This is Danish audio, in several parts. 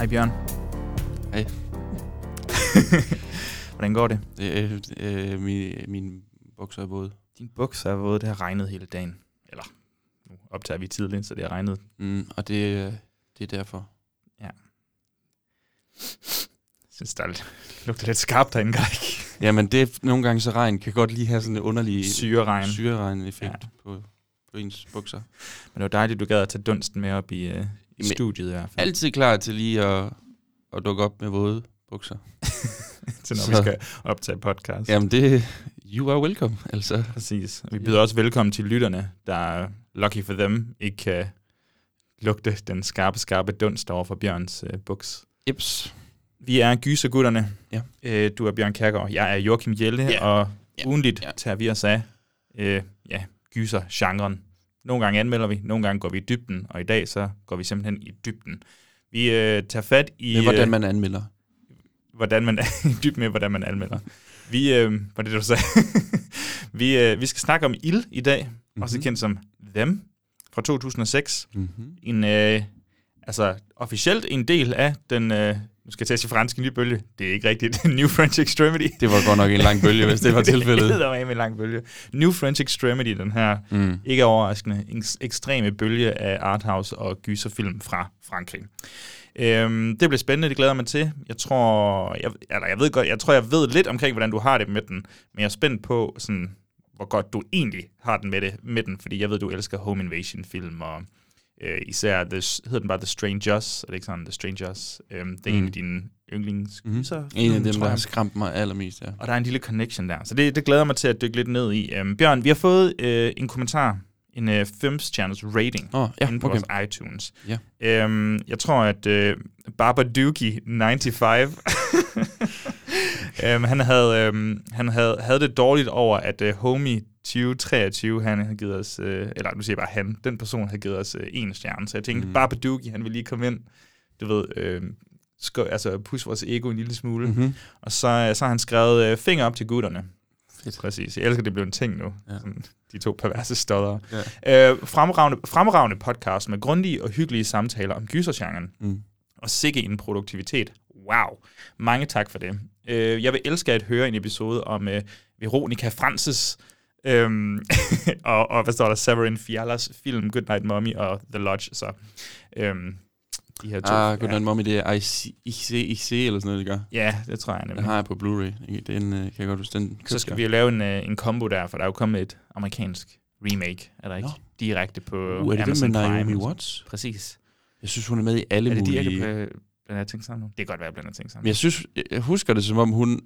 Hej Bjørn. Hej. Hvordan går det? Det er, øh, min, min bukser er våde. Din bukser er våde, det har regnet hele dagen. Eller, nu optager vi tidligt, så det har regnet. Mm, og det, øh, det er derfor. Jeg synes, der er lugter lidt skarpt derinde, Greg. Jamen, det er, nogle gange så regn kan godt lige have sådan en underlig Syreregn. syreregn-effekt Ja. ja. på, på ens bukser. Men det var dejligt, du gad at tage dunsten med op i, uh, i studiet i hvert fald. Altid klar til lige at, at dukke op med våde bukser. til når så- vi skal optage podcast. Jamen, det you are welcome, altså. Præcis. Vi byder også velkommen til lytterne, der lucky for dem ikke kan lugte den skarpe, skarpe dunst over for Bjørns uh, buks. Ips. Vi er gysergutterne. Ja. Øh, du er Bjørn Kærgaard. Jeg er Joachim Jelle, Ja. og Ja. ugenligt Ja. tager vi os af øh, ja, gyser-genren. Nogle gange anmelder vi, nogle gange går vi i dybden, og i dag så går vi simpelthen i dybden. Vi øh, tager fat i, Med, hvordan øh, man anmelder. hvordan man i dybden med, hvordan man anmelder. Vi, øh, hvad er det, du sagde? vi, øh, vi skal snakke om Ild i dag, mm-hmm. også Mhm. kendt som Them, fra 2006 Mm-hmm. en, øh, altså officielt en del af den, øh, nu skal jeg til franske nye bølge, det er ikke rigtigt, New French Extremity. Det var godt nok en lang bølge, hvis det var tilfældet. det er med en lang bølge. New French Extremity, den her Mm. ikke overraskende en ekstreme bølge af arthouse og gyserfilm fra Frankrig. Øhm, det bliver spændende, det glæder mig til. Jeg tror, jeg, eller jeg ved godt, jeg tror, jeg ved lidt omkring, hvordan du har det med den, men jeg er spændt på, sådan, hvor godt du egentlig har den med, det, med den, fordi jeg ved, du elsker home invasion film, og øh, især, the, hedder den bare The Strangers, er det ikke sådan, The Strangers? Øhm, det er mm. en Mm. af dine yndlingsgyser. Mm. En af dem, der har skræmt mig allermest, ja. Og der er en lille connection der. Så det, det glæder mig til at dykke lidt ned i. Øhm, Bjørn, vi har fået øh, en kommentar, en øh, filmstjerners rating Åh, oh, ja, inde på okay. vores iTunes. Ja. Øhm, jeg tror, at øh, Babadookie 95, øhm, han, havde, øhm, han havde, havde det dårligt over, at øh, Homie 2023, han havde givet os, øh, eller nu siger jeg bare han, den person havde givet os øh, en stjerne. Så jeg tænkte, mm. Mhm. Babadookie, han vil lige komme ind, du ved, øh, sko- altså pusse vores ego en lille smule. Mm. Mm-hmm. Og så, øh, så har han skrevet øh, finger op til gutterne. Fedt. Præcis. Jeg elsker, det blev en ting nu. Ja. Sådan, de to perverse stodder. Ja. Øh, fremragende, fremragende podcast med grundige og hyggelige samtaler om gysergenren. Mm. Og sikke en produktivitet. Wow. Mange tak for det. Øh, jeg vil elske at høre en episode om øh, Veronica Francis, øhm, og, og hvad står der, Severin Fialas film Good Night Mommy og The Lodge. Så, øhm, de her to. Ah, good ja. night, mommy, det er IC, IC, IC eller sådan noget, det gør. ja, det tror jeg Den nemlig. har jeg på Blu-ray. Den øh, kan jeg godt huske. Den Så skal vi jo lave en, øh, en combo der, for der er jo kommet et amerikansk remake, er der ikke? Nå. Direkte på Uh, er det den Amazon med Naomi Prime. Watts? Præcis. Jeg synes, hun er med i alle Er det mulige... direkte på blander jeg ting sammen nu? Det kan godt være, jeg blander ting sammen. Men jeg synes, jeg husker det som om hun...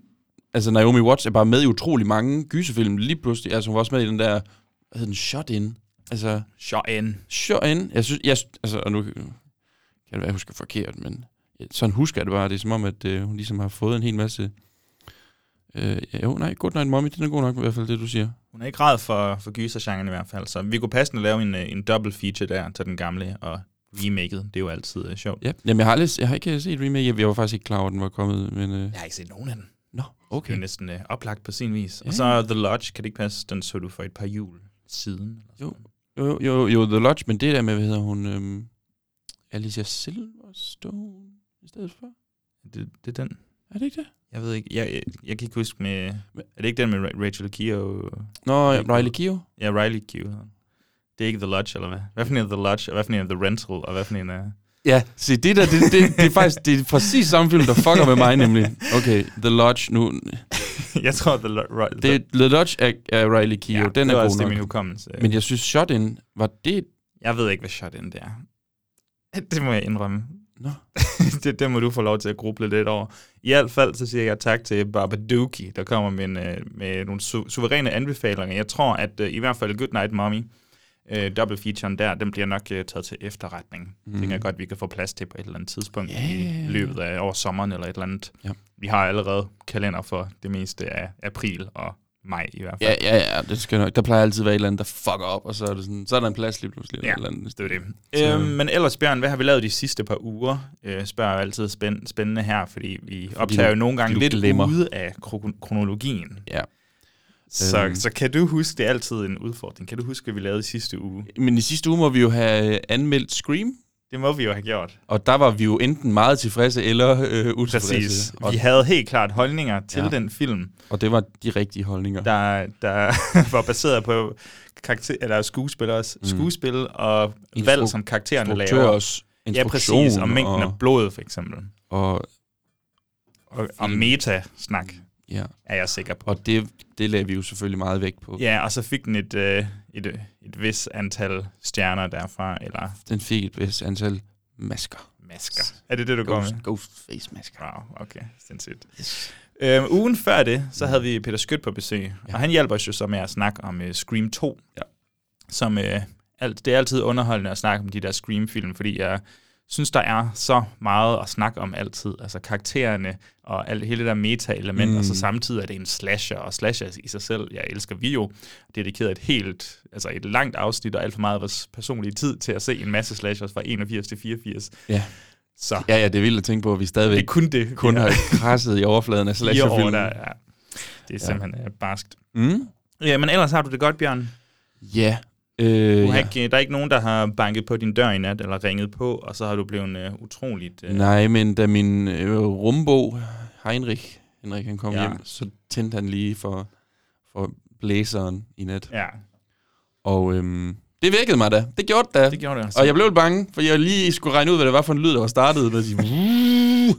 Altså, Naomi Watts er bare med i utrolig mange gyserfilm lige pludselig. Altså, hun var også med i den der... Hvad hedder den? Shot In. Altså, Shot in. Shot In. Jeg synes... Jeg, altså, og nu kan det være, jeg husker forkert, men sådan husker jeg det bare. Det er som om, at øh, hun ligesom har fået en hel masse... Øh, jo, nej, Good Night Mommy, den er god nok i hvert fald, det du siger. Hun er ikke ræd for, for gysergenren i hvert fald, så vi kunne passende lave en, øh, en double feature der til den gamle og remaket. Det er jo altid uh, sjovt. Ja, jamen jeg har, aldrig, jeg har ikke set remake. Jeg, jeg var faktisk ikke klar over, at den var kommet, men... Øh, Jeg har ikke set nogen af den. Nå, Det okay. er næsten uh, oplagt på sin vis. Ja. Og så The Lodge, kan det ikke passe, den så du for et par jul siden? Eller Jo. Jo, jo, jo, The Lodge, men det der med, hvad hedder hun, øhm, Alicia Silverstone i stedet for? Det, det er den. Er det ikke det? Jeg ved ikke, jeg, jeg, jeg kan ikke huske med... Er det ikke den med Ra- Rachel Keough? Nå, ja, Riley Keough. Ja, Riley den. Det er ikke The Lodge, eller hvad? Hvad for en er The Lodge, og hvad for en er The Rental, og hvad for en er... Ja, se, det der, det, det, det er faktisk det er præcis samme film, der fucker med mig nemlig. Okay, The Lodge nu. jeg tror, The, Lo- Det, The Lodge er, er Riley Keough, den det er god også det, nok. min hukommelse. Men jeg synes, Shot In, var det... Jeg ved ikke, hvad shot in det er. Det må jeg indrømme. Nå. det, det må du få lov til at gruble lidt over. I hvert fald så siger jeg tak til Babadookie, der kommer med, en, øh, med nogle su- suveræne anbefalinger. Jeg tror, at uh, i hvert fald Good Night Mommy Øh, double featuren der, den bliver nok øh, taget til efterretning. Mm. tænker jeg godt, vi kan få plads til på et eller andet tidspunkt ja, i løbet af over sommeren eller et eller andet. Ja. Vi har allerede kalender for det meste af april og maj i hvert fald. Ja, ja, ja, det skal nok. Der plejer altid at være et eller andet, der fucker op, og så er, det sådan, så er der en plads lige pludselig. Ja, eller andet. det er det. Øhm, men ellers, Bjørn, hvad har vi lavet de sidste par uger? Øh, spørger jeg altid spænd- spændende her, fordi vi optager du- jo nogle gange lidt glemmer. ude af kro- kronologien. Ja. Så, Øhm. så kan du huske, det er altid en udfordring, kan du huske, hvad vi lavede i sidste uge? Men i sidste uge må vi jo have øh, anmeldt Scream, Det må vi jo have gjort. og der var vi jo enten meget tilfredse eller øh, utilfredse. Præcis. Og, Vi havde helt klart holdninger til Ja. den film, og det var de rigtige holdninger. der, der var baseret på karakter, eller skuespillers Mm. skuespil og Instru- valg, som karaktererne laver. Ja, præcis. Og mængden og, af blod, for eksempel. og, Og, og meta-snak, ja. er jeg sikker på. og det, det lagde vi jo selvfølgelig meget vægt på. Ja, og så fik den et, øh, et, et vis antal stjerner derfra, eller Den fik et vist antal masker. masker. Er det det, du går med? Ghost, Ghostface-masker. Wow, okay. Sindssygt. Øhm, ugen før det, så havde vi Peter Skødt på besøg, Ja. og han hjælper os jo så med at snakke om uh, Scream 2. Ja. Som, uh, alt, det er altid underholdende at snakke om de der Scream-film, fordi jeg synes, der er så meget at snakke om altid. Altså karaktererne og alt, hele det der meta-element, Mm. mm. og så samtidig er det en slasher, og slasher i sig selv, jeg elsker vi jo, dedikeret et helt, altså et langt afsnit og alt for meget af vores personlige tid til at se en masse slashers fra 81 til 84. Ja. Så Ja, ja, det er vildt at tænke på, at vi stadigvæk det er kun det. kun vi har krasset i overfladen af slasherfilmen. der, ja. Det er simpelthen ja. barskt. Mm? Ja, men ellers har du det godt, Bjørn. Ja. Øh, Du har ja. ikke, der er ikke nogen, der har banket på din dør i nat, eller ringet på, og så har du blevet uh, utroligt... Uh, Nej, men da min øh, rumbo, Heinrich, Henrik, han kom ja. Hjem, så tændte han lige for, for blæseren i nat. Ja, Og øhm, det vækkede mig da. Det gjorde det da. det gjorde det. Og jeg blev lidt bange, for jeg lige skulle regne ud, hvad det var for en lyd, der var startet med at sige...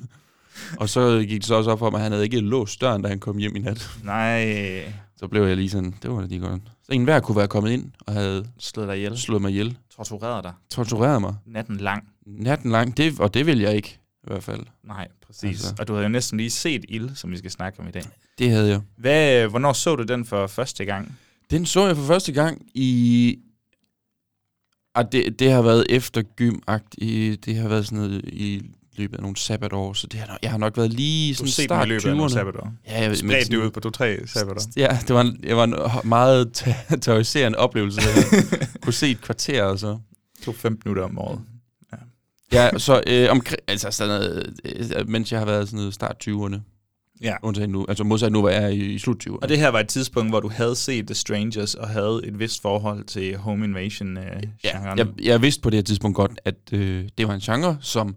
Og så gik det så også op for mig, at han havde ikke låst døren, da han kom hjem i nat. Nej, Så blev jeg lige sådan, det var da lige godt. Så en hver kunne være kommet ind og havde slået dig ihjel. slået mig ihjel. Tortureret dig. Tortureret mig. Natten lang. Natten lang, det, og det vil jeg ikke, i hvert fald. Nej, præcis. Altså. Og du havde jo næsten lige set Ild, som vi skal snakke om i dag. Det havde jeg. Hvad, hvornår så du den for første gang? Den så jeg for første gang i... Ah, det, det har været efter gym i Det har været sådan noget i løbet af nogle sabbatår, så det har, jeg har nok været lige Du sådan har set start i løbet af 20'erne. nogle sabbatår. Ja, jeg, Spredt det ud på to-tre sabbatår. Ja, det var en, det var en meget te- terroriserende oplevelse. Jeg kunne se et kvarter og så. To 15 minutter om året. Ja, så øh, omkring, altså sådan noget, øh, mens jeg har været sådan noget start 20'erne. Ja. Undtagen nu, altså modsat nu, hvor jeg er i, i slut 20'erne. Og det her var et tidspunkt, hvor du havde set The Strangers og havde et vist forhold til home invasion øh, Ja, jeg, jeg vidste på det her tidspunkt godt, at øh, det var en genre, som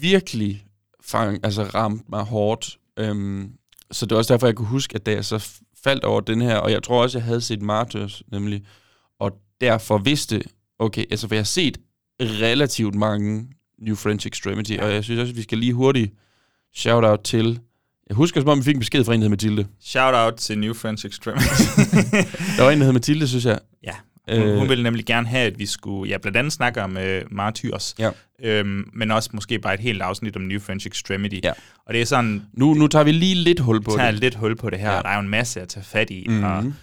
virkelig fang, altså ramte mig hårdt. Øhm, så det var også derfor, jeg kunne huske, at da jeg så faldt over den her, og jeg tror også, jeg havde set Martyrs, nemlig, og derfor vidste, okay, altså for jeg har set relativt mange New French Extremity, ja. og jeg synes også, at vi skal lige hurtigt shout-out til, jeg husker som om, vi fik en besked fra en, der hed Mathilde. Shout out til New French Extremity. Der var en, der hed Mathilde, synes jeg. Ja, Hun, Øh, hun ville nemlig gerne have, at vi skulle, ja, blandt andet snakke om øh, Martyrs, Ja. øhm, men også måske bare et helt afsnit om New French Extremity. Ja. Og det er sådan, nu, nu tager vi lige lidt hul på tager det. lidt hul på det her, Ja. ja. og der er jo en masse at tage fat i. Mm. Og Mm-hmm.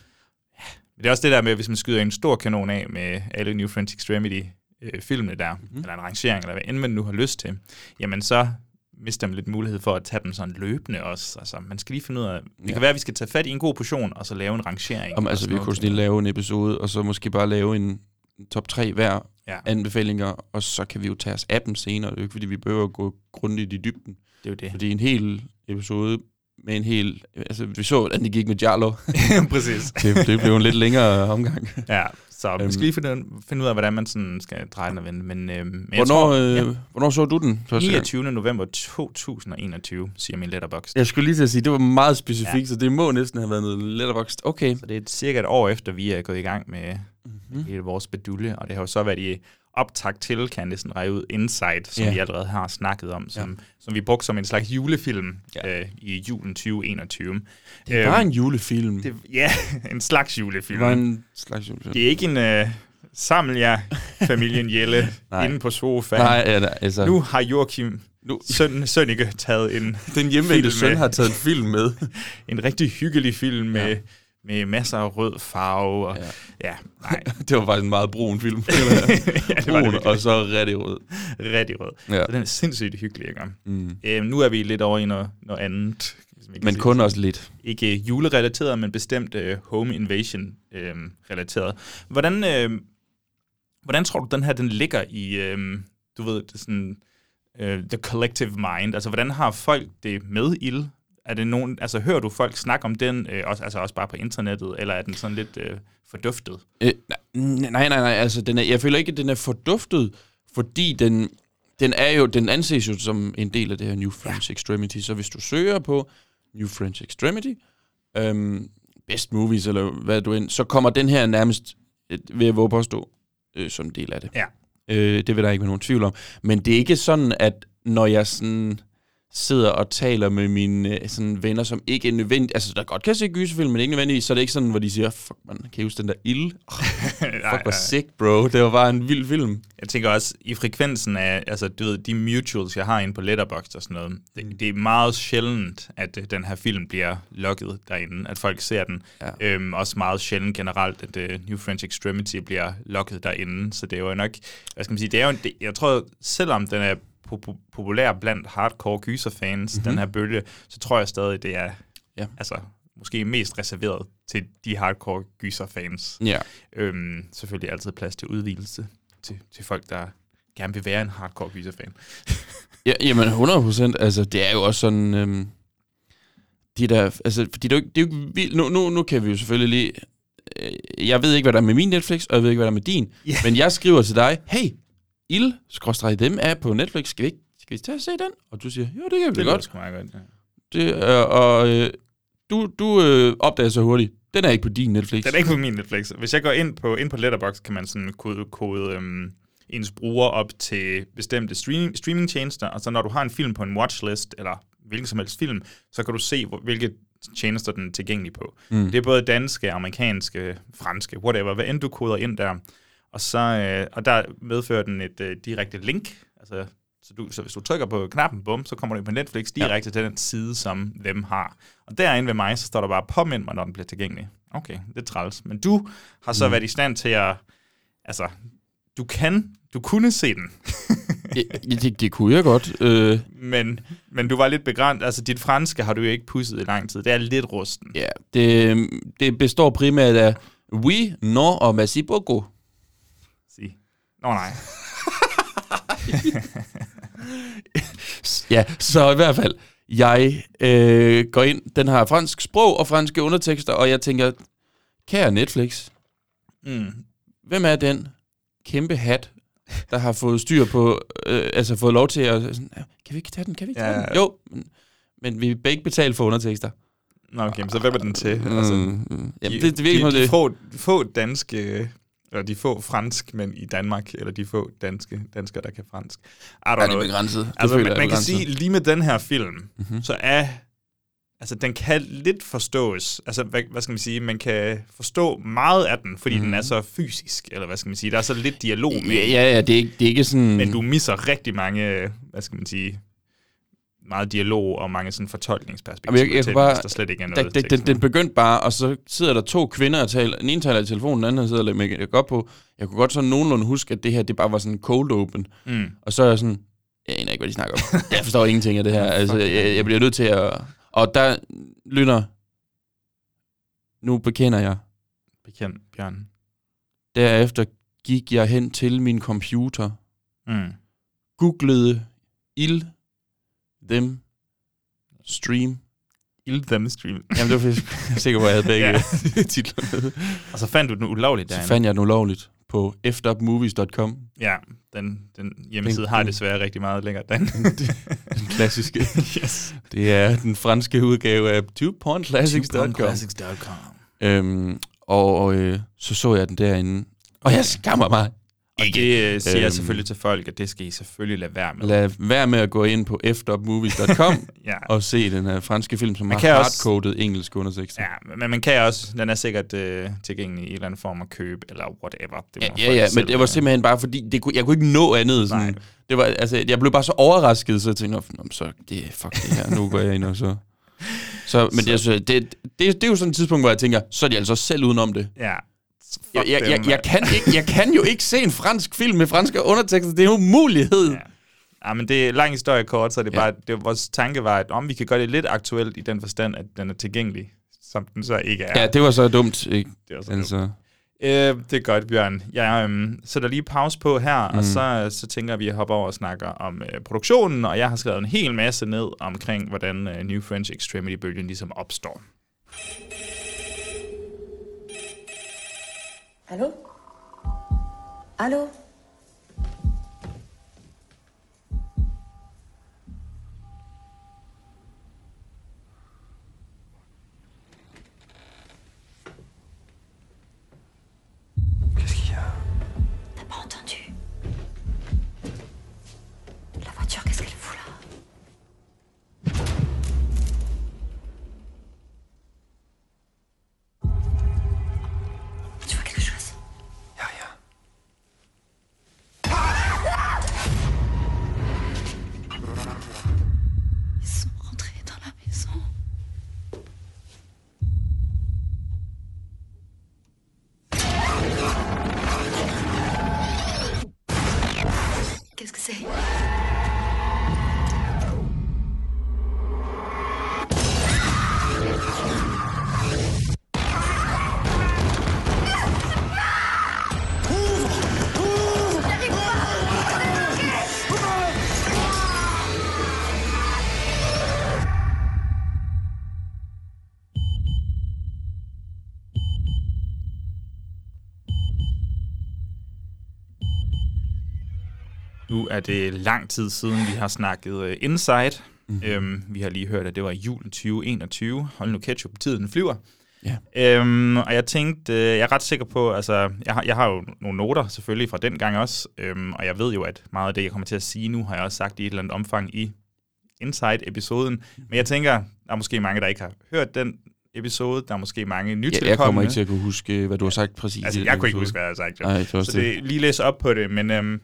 det er også det der med, hvis man skyder en stor kanon af med alle New French Extremity øh, filmene der, Mhm. mm. eller en rangering, eller hvad end man nu har lyst til, jamen så mister man lidt mulighed for at tage dem sådan løbende også. Altså, man skal lige finde ud af, det Ja. kan være, at vi skal tage fat i en god portion, og så lave en rangering. Om, altså, vi kunne lige lave en episode, og så måske bare lave en top 3 hver Ja, anbefalinger, og så kan vi jo tage os af dem senere. Det er jo ikke, fordi vi behøver at gå grundigt i dybden. det er jo det. Fordi en hel episode med en hel... Altså, vi så, hvordan det gik med Jarlo. Præcis. det, det blev en lidt længere omgang. Ja, så Øhm. man skal lige finde, finde ud af, hvordan man sådan skal dreje den og vende. Men, øhm, men Hvornår, tror, øh, ja, hvornår så du den? første gang? 29. november 2021, siger min letterbox. Jeg skulle lige til at sige, det var meget specifikt, ja. Så det må næsten have været noget letterboxd. Okay. Så det er cirka et år efter, vi er gået i gang med Mm-hmm. hele vores bedulle, og det har jo så været i optakt til, kan jeg næsten reje ud, Insight, som Ja. vi allerede har snakket om, som, ja. som vi brugte som en slags julefilm ja. øh, i julen 2021. Det var en julefilm. det, Ja, en slags det julefilm. var en slags julefilm. Det er ikke en øh, saml jer familien Jelle Nej. inde på sofaen. Nej, ja, altså... Nu har Joachim nu, søn, Sønneke taget en, den hjemvendte søn har taget en film med. en rigtig hyggelig film med. Med masser af rød farve. Og, ja. ja, nej. det var faktisk en meget brun film. ja, det var det brun, virkelig. og så rigtig rød. Rigtig rød. Ja. Så den er sindssygt hyggelig, ikke? Mm. Øhm, nu er vi lidt over i noget, noget andet. Men sige kun det. også lidt. Ikke julerelateret, men bestemt øh, home invasion øh, relateret. Hvordan, øh, hvordan tror du, den her den ligger i, øh, du ved, det sådan, øh, the collective mind? Altså, hvordan har folk det med ild? Er det nogen, altså, hører du folk snakke om den, øh, også, altså også bare på internettet, eller er den sådan lidt øh, forduftet? Øh, nej, nej, nej, altså, den er, jeg føler ikke, at den er forduftet, fordi den, den er jo, den anses jo som en del af det her New French ja. Extremity, så hvis du søger på New French Extremity, øhm, best movies, eller hvad du end, så kommer den her nærmest, øh, vil jeg våge påstå, øh, som en del af det. Ja. Øh, det vil der ikke være nogen tvivl om. Men det er ikke sådan, at når jeg sådan sidder og taler med mine øh, sådan venner, som ikke er nødvendigt, altså der godt kan se gyserfilm, men ikke nødvendigvis, så er det ikke sådan, hvor de siger, fuck man, kan I huske den der ild? Fuck, hvor sick, bro. Det var bare en vild film. Jeg tænker også, i frekvensen af, altså du ved, de mutuals, jeg har inde på Letterboxd og sådan noget, det, det er meget sjældent, at øh, den her film bliver lukket derinde, at folk ser den. Ja. Øhm, også meget sjældent generelt, at uh, New French Extremity bliver lukket derinde, så det er jo nok, hvad skal man sige, det er jo, en, det, jeg tror, selvom den er po- po- populær blandt hardcore gyserfans, mm-hmm. den her bølge, så tror jeg stadig, det er, Ja. altså, måske mest reserveret til de hardcore gyserfans. Ja. Øhm, selvfølgelig altid plads til udvidelse til, til folk, der gerne vil være en hardcore gyserfan. ja jamen 100 procent. Altså, det er jo også sådan... Øhm, de der, altså, fordi det er jo, det er jo ikke vildt. Nu, nu, nu kan vi jo selvfølgelig lige... Øh, jeg ved ikke, hvad der er med min Netflix, og jeg ved ikke, hvad der er med din. Ja. Men jeg skriver til dig, hey, ild, skråstrej dem er på Netflix. Skal vi ikke skal vi tage og se den? Og du siger, jo, det kan vi Det godt. sgu meget godt. Ja. Det, øh, og øh, du, du øh, opdager så hurtigt, den er ikke på din Netflix. Den er ikke på min Netflix. Hvis jeg går ind på, ind på Letterboxd, kan man sådan kode, kode øhm, ens bruger op til bestemte streaming, streamingtjenester, og så når du har en film på en watchlist, eller hvilken som helst film, så kan du se, hvor, hvilke tjenester den er tilgængelig på. Mm. Det er både danske, amerikanske, franske, whatever, hvad end du koder ind der. Og, så, øh, og der medfører den et øh, direkte link, altså så, du, så hvis du trykker på knappen, bum, så kommer du på Netflix direkte ja. til den side, som dem har. Og derinde ved mig, så står der bare, påmind mig, når den bliver tilgængelig. Okay, det er træls. Men du har så mm. været i stand til at, altså, du kan, du kunne se den, ja, det, det kunne jeg godt. Øh, men, men du var lidt begrænset. Altså, dit franske har du jo ikke pusset i lang tid. Det er lidt rusten. ja, det, det består primært af oui, non og merci beaucoup. Nå nej. Ja, så i hvert fald, jeg øh, går ind, den har fransk sprog og franske undertekster, og jeg tænker, kære Netflix, Mm. hvem er den kæmpe hat, der har fået styr på, øh, altså fået lov til at, sådan, "Ja, kan vi ikke tage den, kan vi ikke tage Ja, den? ja. Jo, men, men vi vil begge betale for undertekster. Nå, okay, men så hvem er den til? Altså, Mm, mm. Jamen, de, det, det virker de, de, det. få, få danske, eller de få fransk mænd i Danmark, eller de få danske danskere, der kan fransk. Don't Ja, det er begrænset. Altså, man, er man kan sige, lige med den her film, Mhm. mm-hmm. så er, altså den kan lidt forstås, altså hvad, hvad skal man sige, man kan forstå meget af den, fordi mm-hmm. den er så fysisk, eller hvad skal man sige, der er så lidt dialog med, Mhm. Ja, ja, ja det, er det er ikke sådan... men du misser rigtig mange, hvad skal man sige, meget dialog og mange sådan fortolkningsperspektiver jeg- jeg til, bare- der slet ikke er noget den, den, den begyndte bare, og så sidder der to kvinder og taler. Den ene taler i telefonen, den anden sidder lægger make op på. Jeg kunne godt sådan nogenlunde huske, at det her, det bare var sådan cold open. Mm. Og så er jeg sådan, jeg aner ikke, hvad de snakker om. jeg forstår ingenting af det her. Altså, jeg, jeg bliver nødt til at... Og der lytter... Nu bekender jeg. Bekendt, Bjørn. Derefter gik jeg hen til min computer, Mm. googlede ild, dem, stream. Ild them stream. Jamen, det var jeg er sikker på, at jeg havde begge Ja. titler med. Og så fandt du den ulovligt Så derinde. fandt jeg den ulovligt på ftopmovies.com. Ja, den, den hjemmeside Den- har desværre rigtig meget længere. Den. Den klassiske. yes. Det er den franske udgave af twopornclassics.com. Classics.com. Øhm, og og øh, så så jeg den derinde. Og jeg skammer mig. Og det øh, siger jeg Øhm. selvfølgelig til folk, at det skal I selvfølgelig lade være med. Lad være med at gå ind på ftopmovies.com Ja. og se den her franske film, som Man har kan også- hardcoded engelsk undertekster. Ja, men man kan også, den er sikkert øh, tilgængelig i en eller anden form af køb, eller whatever. Det Ja, ja, ja, men det var simpelthen bare fordi, det kunne, jeg kunne ikke nå andet. Sådan. Nej. Det var, altså, jeg blev bare så overrasket, så jeg tænkte, "Nå, nå, så det, fuck det her, nu går jeg ind og så... Så men det, er, så, det, det, det er jo sådan et tidspunkt, hvor jeg tænker, så er de altså selv udenom det. Ja. Jeg, jeg, jeg, jeg, kan ikke, jeg kan jo ikke se en fransk film med franske undertekster. Det er jo en umulighed. Ja. Ja, men det er lang historie kort, så det er Ja. bare, det, vores tanke var, at om vi kan gøre det lidt aktuelt i den forstand, at den er tilgængelig, som den så ikke er. Ja, det var så dumt, ikke? det er så Altså, Øh, det er godt, Bjørn. Jeg øhm, sætter lige pause på her, mm. og så, så tænker jeg, at vi hopper over og snakker om øh, produktionen, og jeg har skrevet en hel masse ned omkring, hvordan øh, New French Extremity-bølgen ligesom opstår. Allô? Allô? Er det lang tid siden, vi har snakket uh, Inside. Mm-hmm. Øhm, vi har lige hørt, at det var julen 2021. Hold nu ketchup, tiden flyver. Ja. Øhm, og jeg tænkte, øh, jeg er ret sikker på, altså, jeg har, jeg har jo nogle noter selvfølgelig fra den gang også, øhm, og jeg ved jo, at meget af det, jeg kommer til at sige nu, har jeg også sagt i et eller andet omfang i Inside-episoden. Men jeg tænker, der er måske mange, der ikke har hørt den episode. Der er måske mange nytilkommende. jeg kommer ikke til at kunne huske, hvad du har sagt præcis. Altså, i jeg kunne ikke episode. huske, hvad jeg har sagt. Jo. Det også så det, lige læse op på det, men øhm,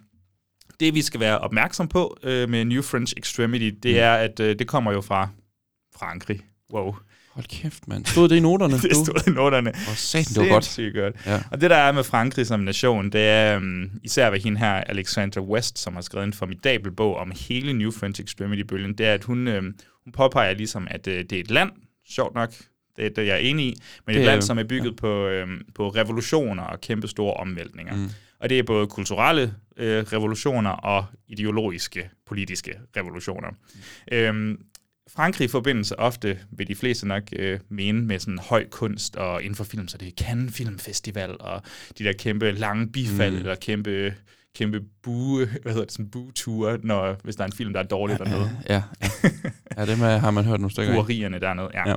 det vi skal være opmærksom på øh, med New French Extremity, det Mm. er, at øh, det kommer jo fra Frankrig. Wow. Hold kæft, mand. Stod det i noterne? det stod i noterne. Hvor satan, det var godt. Godt. Ja. Og det, der er med Frankrig som nation, det er um, især ved hende her, Alexandra West, som har skrevet en formidabel bog om hele New French Extremity-bølgen, det er, at hun, øhm, hun påpeger ligesom, at øh, det er et land, sjovt nok, det er det, jeg er enig i, men Det et er- land, som er bygget ja. på, øhm, på revolutioner og kæmpe store omvæltninger. Mm. Og det er både kulturelle øh, revolutioner og ideologiske, politiske revolutioner. Mm. Øhm, Frankrig forbindes ofte, vil de fleste nok øh, mene, med sådan høj kunst og inden for film, så det er Cannes Filmfestival og de der kæmpe lange bifald, mm. eller kæmpe, kæmpe bue, hvad hedder det, sådan bueture, når, hvis der er en film, der er dårlig dernede. Ja, ja. ja dem har man hørt nogle stykker. Buerierne dernede, ja. Ja. ja.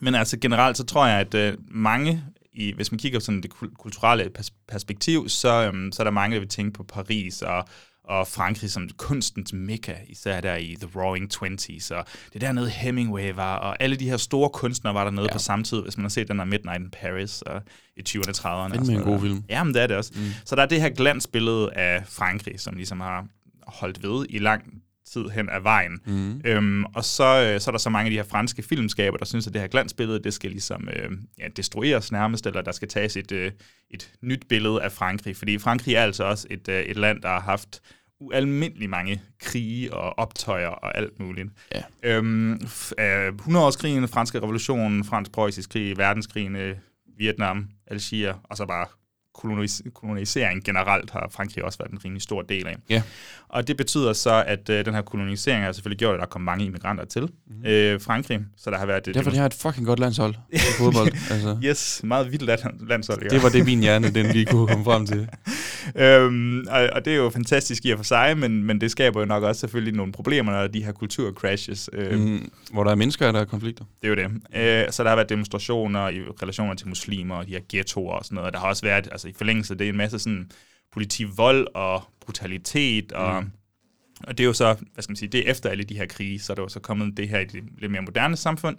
Men altså generelt, så tror jeg, at øh, mange, i, hvis man kigger på sådan det kul- kulturelle pers- perspektiv, så, øhm, så er der mange, der vil tænke på Paris og, og Frankrig som kunstens mekka, især der i The Roaring Twenties, og det dernede Hemingway var, og alle de her store kunstnere var dernede ja. på samme tid, hvis man har set den der Midnight in Paris og i 20'erne og 30'erne. og Fandme sådan en god film. Jamen, det er det også. Mm. Så der er det her glansbillede af Frankrig, som ligesom har holdt ved i lang tid hen ad vejen. Mm. Øhm, og så, øh, så er der så mange af de her franske filmskaber, der synes, at det her glansbillede, det skal ligesom øh, ja, destrueres nærmest, eller der skal tages et, øh, et nyt billede af Frankrig. Fordi Frankrig er altså også et, øh, et land, der har haft ualmindelig mange krige og optøjer og alt muligt. Ja. Øhm, øh, 100-årskrigen, franske revolution, fransk-preussisk krig, verdenskrigen, øh, Vietnam, Algier, og så bare kolonis- kolonisering generelt har Frankrig også været en rimelig stor del af. Ja. Og det betyder så, at øh, den her kolonisering har selvfølgelig gjort, at der kom mange immigranter til mm-hmm. øh, Frankrig, så der har været... Derfor de har et fucking godt landshold i fodbold. Altså. Yes, meget vildt land- landshold. ja. Det var det, min hjerne den lige kunne komme frem til. øhm, og, og det er jo fantastisk i og for sig, men, men det skaber jo nok også selvfølgelig nogle problemer, når de her kulturcrashes. Øh, Mm, hvor der er mennesker, der er konflikter. Det er jo det. Øh, så der har været demonstrationer i relationer til muslimer og de her ghettoer og sådan noget. Der har også været, altså i forlængelse af det, en masse sådan politivold og brutalitet og... Mm. Og det er jo så, hvad skal man sige, det er efter alle de her krige, så er der jo så kommet det her i det lidt mere moderne samfund.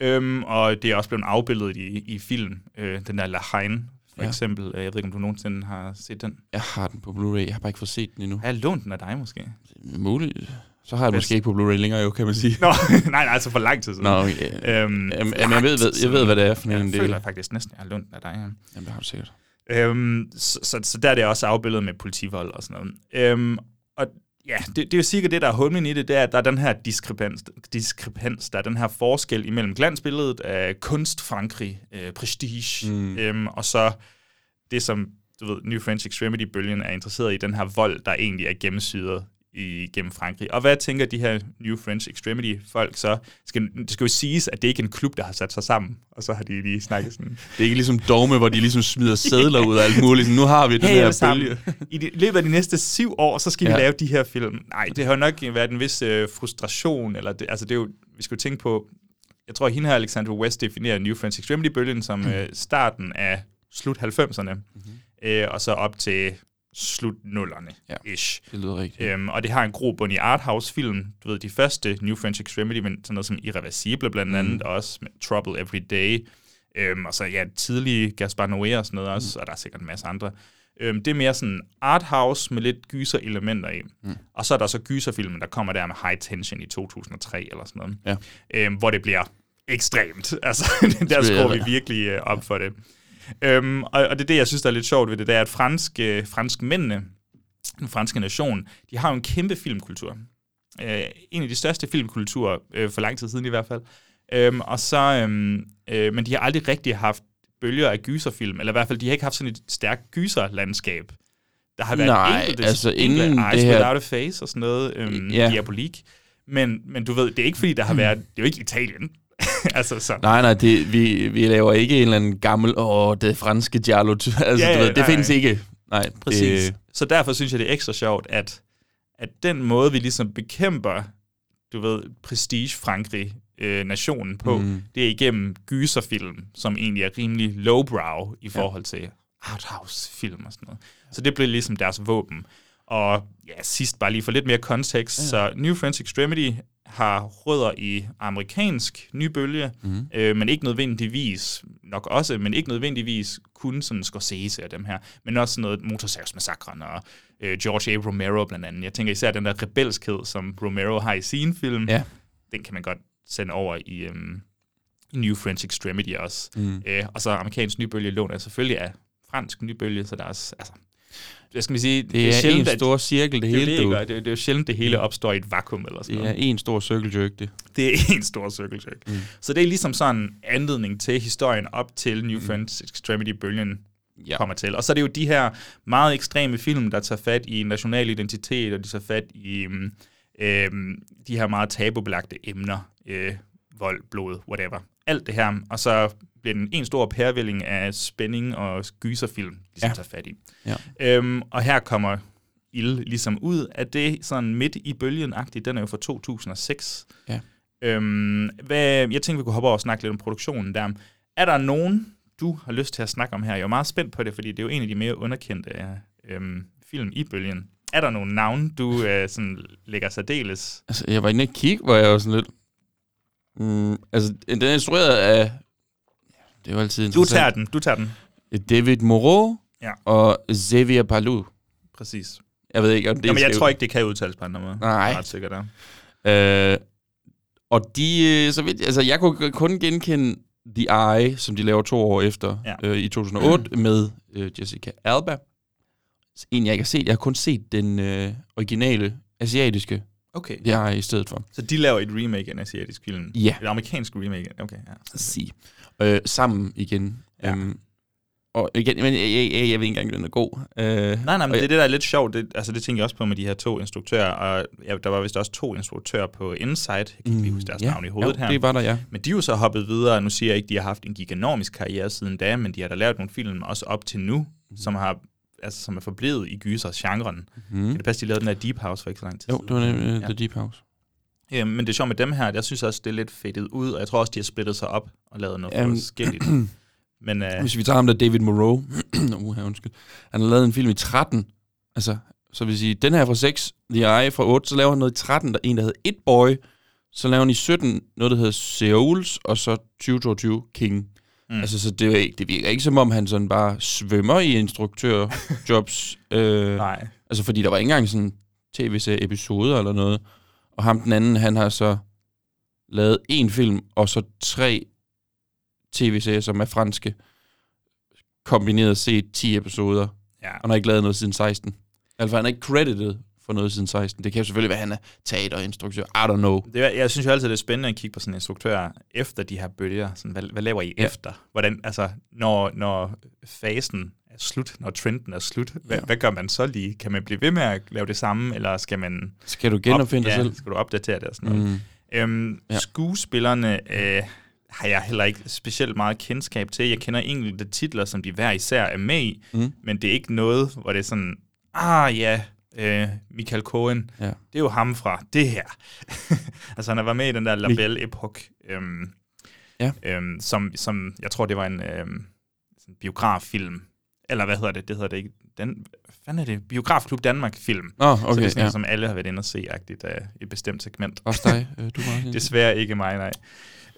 Øhm, og det er også blevet afbildet i, i film. Øh, den der La Haine, for Ja. eksempel. Øh, Jeg ved ikke, om du nogensinde har set den. Jeg har den på Blu-ray. Jeg har bare ikke fået set den endnu. Har jeg lånt den af dig måske? Muligt. Så har jeg måske ikke på Blu-ray længere, jo, kan man sige. Nå, nej, nej, altså for lang tid siden. Nå, okay. Øhm, Jamen, jeg, ved, jeg ved, hvad det er for en Jeg del. føler faktisk næsten, jeg har lånt af dig. Ja. Jamen, det har du sikkert. Øhm, så, så, så der er det også afbildet med politivold og sådan noget. Øhm, og ja, det, det er jo sikkert det, der er humlen i det, det er, at der er den her diskrepans, diskrepans der er den her forskel imellem glansbilledet af kunst Frankrig, øh, prestige, mm. øhm, og så det, som du ved, New French Extremity-bølgen er interesseret i, den her vold, der egentlig er gennemsyret i, gennem Frankrig. Og hvad tænker de her New French Extremity-folk så? Skal, det skal jo siges, at det ikke er en klub, der har sat sig sammen, og så har de lige snakket sådan... Det er ikke ligesom dogme, hvor de ligesom smider sædler ud af alt muligt. Nu har vi den Hey, her bølge. I de, løbet af de næste syv år, så skal ja. Vi lave de her film. Nej, det har jo nok været en vis øh, frustration, eller det, altså det er jo, vi skal jo tænke på, jeg tror, hende her, Alexander West, definerer New French Extremity-bølgen som øh, starten af slut 90'erne, mm-hmm. øh, og så op til slut nullerne Ja. ish. Det lyder rigtigt. Øhm, og det har en grobund i arthouse-film. Du ved, de første New French Extremity, men sådan noget som Irreversible blandt andet, mm. og også med Trouble Every Day. Øhm, og så ja, tidlige Gaspar Noé og sådan noget også, og der er sikkert en masse andre. Øhm, det er mere sådan arthouse med lidt gyser-elementer i. Mm. Og så er der så gyserfilmen, der kommer der med High Tension i 2003 eller sådan noget. Ja. Øhm, hvor det bliver ekstremt. Altså, der skruer er vi virkelig øh, op for det. Øhm, og, og det er det, jeg synes, der er lidt sjovt ved det, det er, at fransk, øh, fransk mændene, den franske nation, de har jo en kæmpe filmkultur. Øh, en af de største filmkulturer, øh, for lang tid siden i hvert fald. Øhm, og så, øhm, øh, men de har aldrig rigtig haft bølger af gyserfilm, eller i hvert fald, de har ikke haft sådan et stærkt gyserlandskab. Der har været Nej, enkelte, altså enkelte inden Eyes det her- Without a Face og sådan noget, øhm, Ja. diabolik. Men, men du ved, det er ikke fordi, der har været, det er jo ikke Italien. altså så. Nej, nej, det, vi, vi laver ikke en eller anden gammel, åh, det franske giallo. Altså, Ja, ja, ja, du ved, det nej, findes nej. ikke. Nej, Præcis. Det, Så derfor synes jeg, det er ekstra sjovt, at, at den måde, vi ligesom bekæmper, du ved, prestige Frankrig øh, nationen på, mm. Det er igennem gyserfilm, som egentlig er rimelig lowbrow i forhold til arthouse-film og sådan noget. Så det blev ligesom deres våben. Og ja, sidst bare lige for lidt mere kontekst, ja. så New French Extremity har rødder i amerikansk nybølge, mm. øh, men ikke nødvendigvis, nok også, men ikke nødvendigvis kun sådan Scorsese og dem her, men også sådan noget Motorsavsmassakren og øh, George A. Romero blandt andet. Jeg tænker især den der rebelskhed, som Romero har i sin film, Ja. den kan man godt sende over i, i New French Extremity også. Mm. Øh, og så amerikansk nybølge låner selvfølgelig af fransk nybølge, så der er også, altså, hvad skal man sige, det er, sjældent, en stor cirkel, det det, er hele. det? Og det, det er jo sjældent, det hele opstår i et vakuum eller sådan Det er en stor circle jerk, det. Det er en stor cirkeltryk. Mm. Så det er ligesom sådan en anledning til historien op til New French Extremity-bølgen Ja. kommer til. Og så er det jo de her meget ekstreme film, der tager fat i national identitet, og de tager fat i um, øhm, de her meget tabubelagte emner, øh, vold, blod, whatever. Alt det her, og så bliver den en stor pærvælling af spænding og gyserfilm, de ja. Ja. tager fat i. Ja. Øhm, og her kommer Ild ligesom ud af det sådan midt i bølgen-agtigt. Den er jo fra 2006. Ja. Øhm, hvad, jeg tænkte, vi kunne hoppe over og snakke lidt om produktionen der. Er der nogen, du har lyst til at snakke om her? Jeg er meget spændt på det, fordi det er jo en af de mere underkendte øhm, film i bølgen. Er der nogle navne, du øh, sådan lægger særdeles? Altså, jeg var inde og kigge, hvor jeg var sådan lidt... Mm, altså, den er instrueret af... Det er jo altid Du tager den, du tager den. David Moreau Ja. og Xavier Palou. Præcis. Jeg ved ikke, om det Jamen, jeg tror ikke, det kan udtales på andre måde. Nej. Jeg er ret sikker der. Øh, og de, øh, så vidt, altså jeg kunne kun genkende The Eye, som de laver to år efter, Ja. øh, i 2008, mm. med øh, Jessica Alba. En, jeg ikke har set. Jeg har kun set den øh, originale asiatiske Okay. The Eye i stedet for. Så de laver et remake af en asiatisk film? Ja. Et amerikansk remake? Okay, ja. Sige. Øh, sammen igen. Ja. Øhm, og igen, men jeg, jeg, jeg, jeg ved ikke engang, den er god. Øh, Nej, nej, men det er det, der er lidt sjovt. Det, altså, det tænker jeg også på med de her to instruktører. Og ja, der var vist også to instruktører på Insight. Jeg kan ikke lige huske deres Mm, ja. navn i hovedet Jo, her. det var der, ja. Men de er jo så hoppet videre. Nu siger jeg ikke, de har haft en giganomisk karriere siden da, men de har da lavet nogle film også op til nu, mm. som har altså, som er forblevet i gysers-genren. Mm. Kan det passe, de lavede den der Deep House for ikke så lang tid Jo, det var nemlig, uh, The Deep House. Ja, men det er sjovt med dem her, jeg synes også, det er lidt fedtet ud, og jeg tror også, de har splittet sig op og lavet noget Jamen, forskelligt. Men uh, Hvis vi tager ham der, David Moreau, uh, undskyld. Han har lavet en film i 13. Altså, så vil sige, den her er fra 6, The Eye fra 8, så laver han noget i 13, der en, der hedder It Boy. Så laver han i 17 noget, der hedder Seouls, og så 2022 King. Mm. Altså, så det, ikke, det virker ikke som om, han sådan bare svømmer i instruktørjobs. øh, nej. Altså, fordi der var ikke engang sådan tv-serie-episoder eller noget. Og ham den anden, han har så lavet en film, og så tre tv-serier, som er franske, kombineret set 10 episoder. Ja. Og han har ikke lavet noget siden 16. Altså, han er ikke credited for noget siden 16. Det kan jo selvfølgelig være, at han er teaterinstruktør. I don't know. Det, jeg synes jo altid, det er spændende at kigge på sådan en instruktør efter de her bølger. Sådan, hvad, hvad laver I ja. efter? Hvordan, altså, når, når fasen er slut, når trenden er slut, hvad, Ja. hvad gør man så lige? Kan man blive ved med at lave det samme, eller skal man... Skal du genopfinde dig ja, selv? Skal du opdatere det og sådan noget? Mm. Øhm, Ja. Skuespillerne øh, har jeg heller ikke specielt meget kendskab til. Jeg kender enkelte titler, som de hver især er med i, Mm. men det er ikke noget, hvor det er sådan, ah ja, øh, Michael Cohen, Ja. det er jo ham fra det her. altså han været med i den der La Belle Epoque, øhm, Ja. øhm, som, som jeg tror, det var en øhm, sådan biograffilm. Eller hvad hedder det? Det hedder det ikke. Den, hvad fanden er det? Biografklub Danmark-film. Så okay, det er sådan, ja. som alle har været inde og se-agtigt af et bestemt segment. Også dig, øh, du Martin. Desværre ikke mig, nej.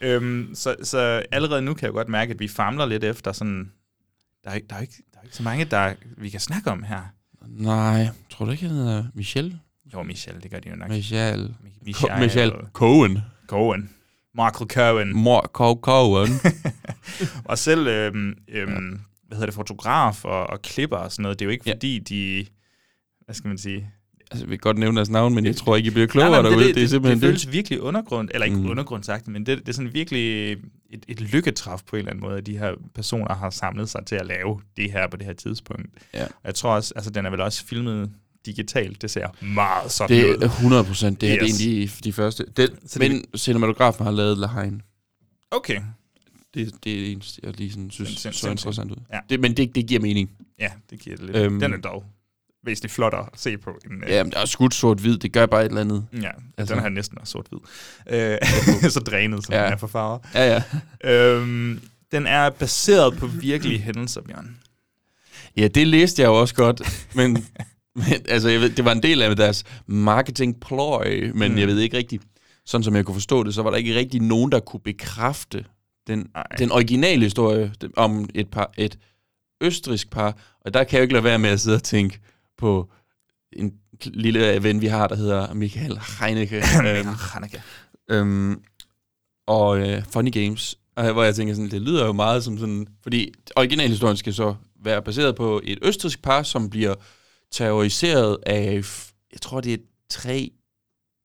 Øhm, så, så allerede nu kan jeg godt mærke, at vi famler lidt efter sådan... Der er, ikke- der er, ikke, der er ikke så mange, der vi kan snakke om her. Nej, tror du ikke, han hedder Michel? Jo, Michel, det gør de jo nok. Michel. Michel. Co- Michel Cohen. Cohen. Michael Cohen. Co- Cohen. og selv, øhm, øhm, hvad hedder det, fotograf og, og klipper og sådan noget, det er jo ikke Ja. fordi, de... Hvad skal man sige? altså, jeg vil godt nævne deres navn, men jeg tror ikke, I bliver klogere Nej, nej, derude. det, det, det, simpelthen det, føles virkelig undergrund, eller ikke Mm. mm. undergrundsagt, men det, det er sådan virkelig et, et lykketræf på en eller anden måde, at de her personer har samlet sig til at lave det her på det her tidspunkt. Ja. Og jeg tror også, altså den er vel også filmet digitalt, det ser meget sådan Det ud. er 100 procent. Det, yes. det er en af de, de første. Den, Så det- men cinematografen har lavet La Haine. Okay, Det, det er det eneste, jeg lige sådan synes Sind- sind- så interessant ud. Ja. Det, men det, det giver mening. ja, det giver det lidt. Øhm. Den er dog væsentligt flottere at se på. End, øh, Ja, men der er skudt sort-hvid. Det gør bare et eller andet. ja altså- den her næsten er sort-hvid. Øh, så drænet, som Ja. den er for farver. Ja, ja. Øhm, den er baseret på virkelige hændelser, Bjørn. Ja, det læste jeg jo også godt, men, men altså, jeg ved, det var en del af deres marketing ploy, men. Mm. jeg ved ikke rigtigt, sådan som jeg kunne forstå det, så var der ikke rigtig nogen, der kunne bekræfte den, Ej. den originale historie om et par, et østrisk par, og der kan jeg jo ikke lade være med at sidde og tænke på en lille ven, vi har, der hedder Michael Heineke. øhm, Hanneke. øhm, og øh, Funny Games, øh, hvor jeg tænker sådan, det lyder jo meget som sådan, fordi originalhistorien skal så være baseret på et østrisk par, som bliver terroriseret af, jeg tror det er tre,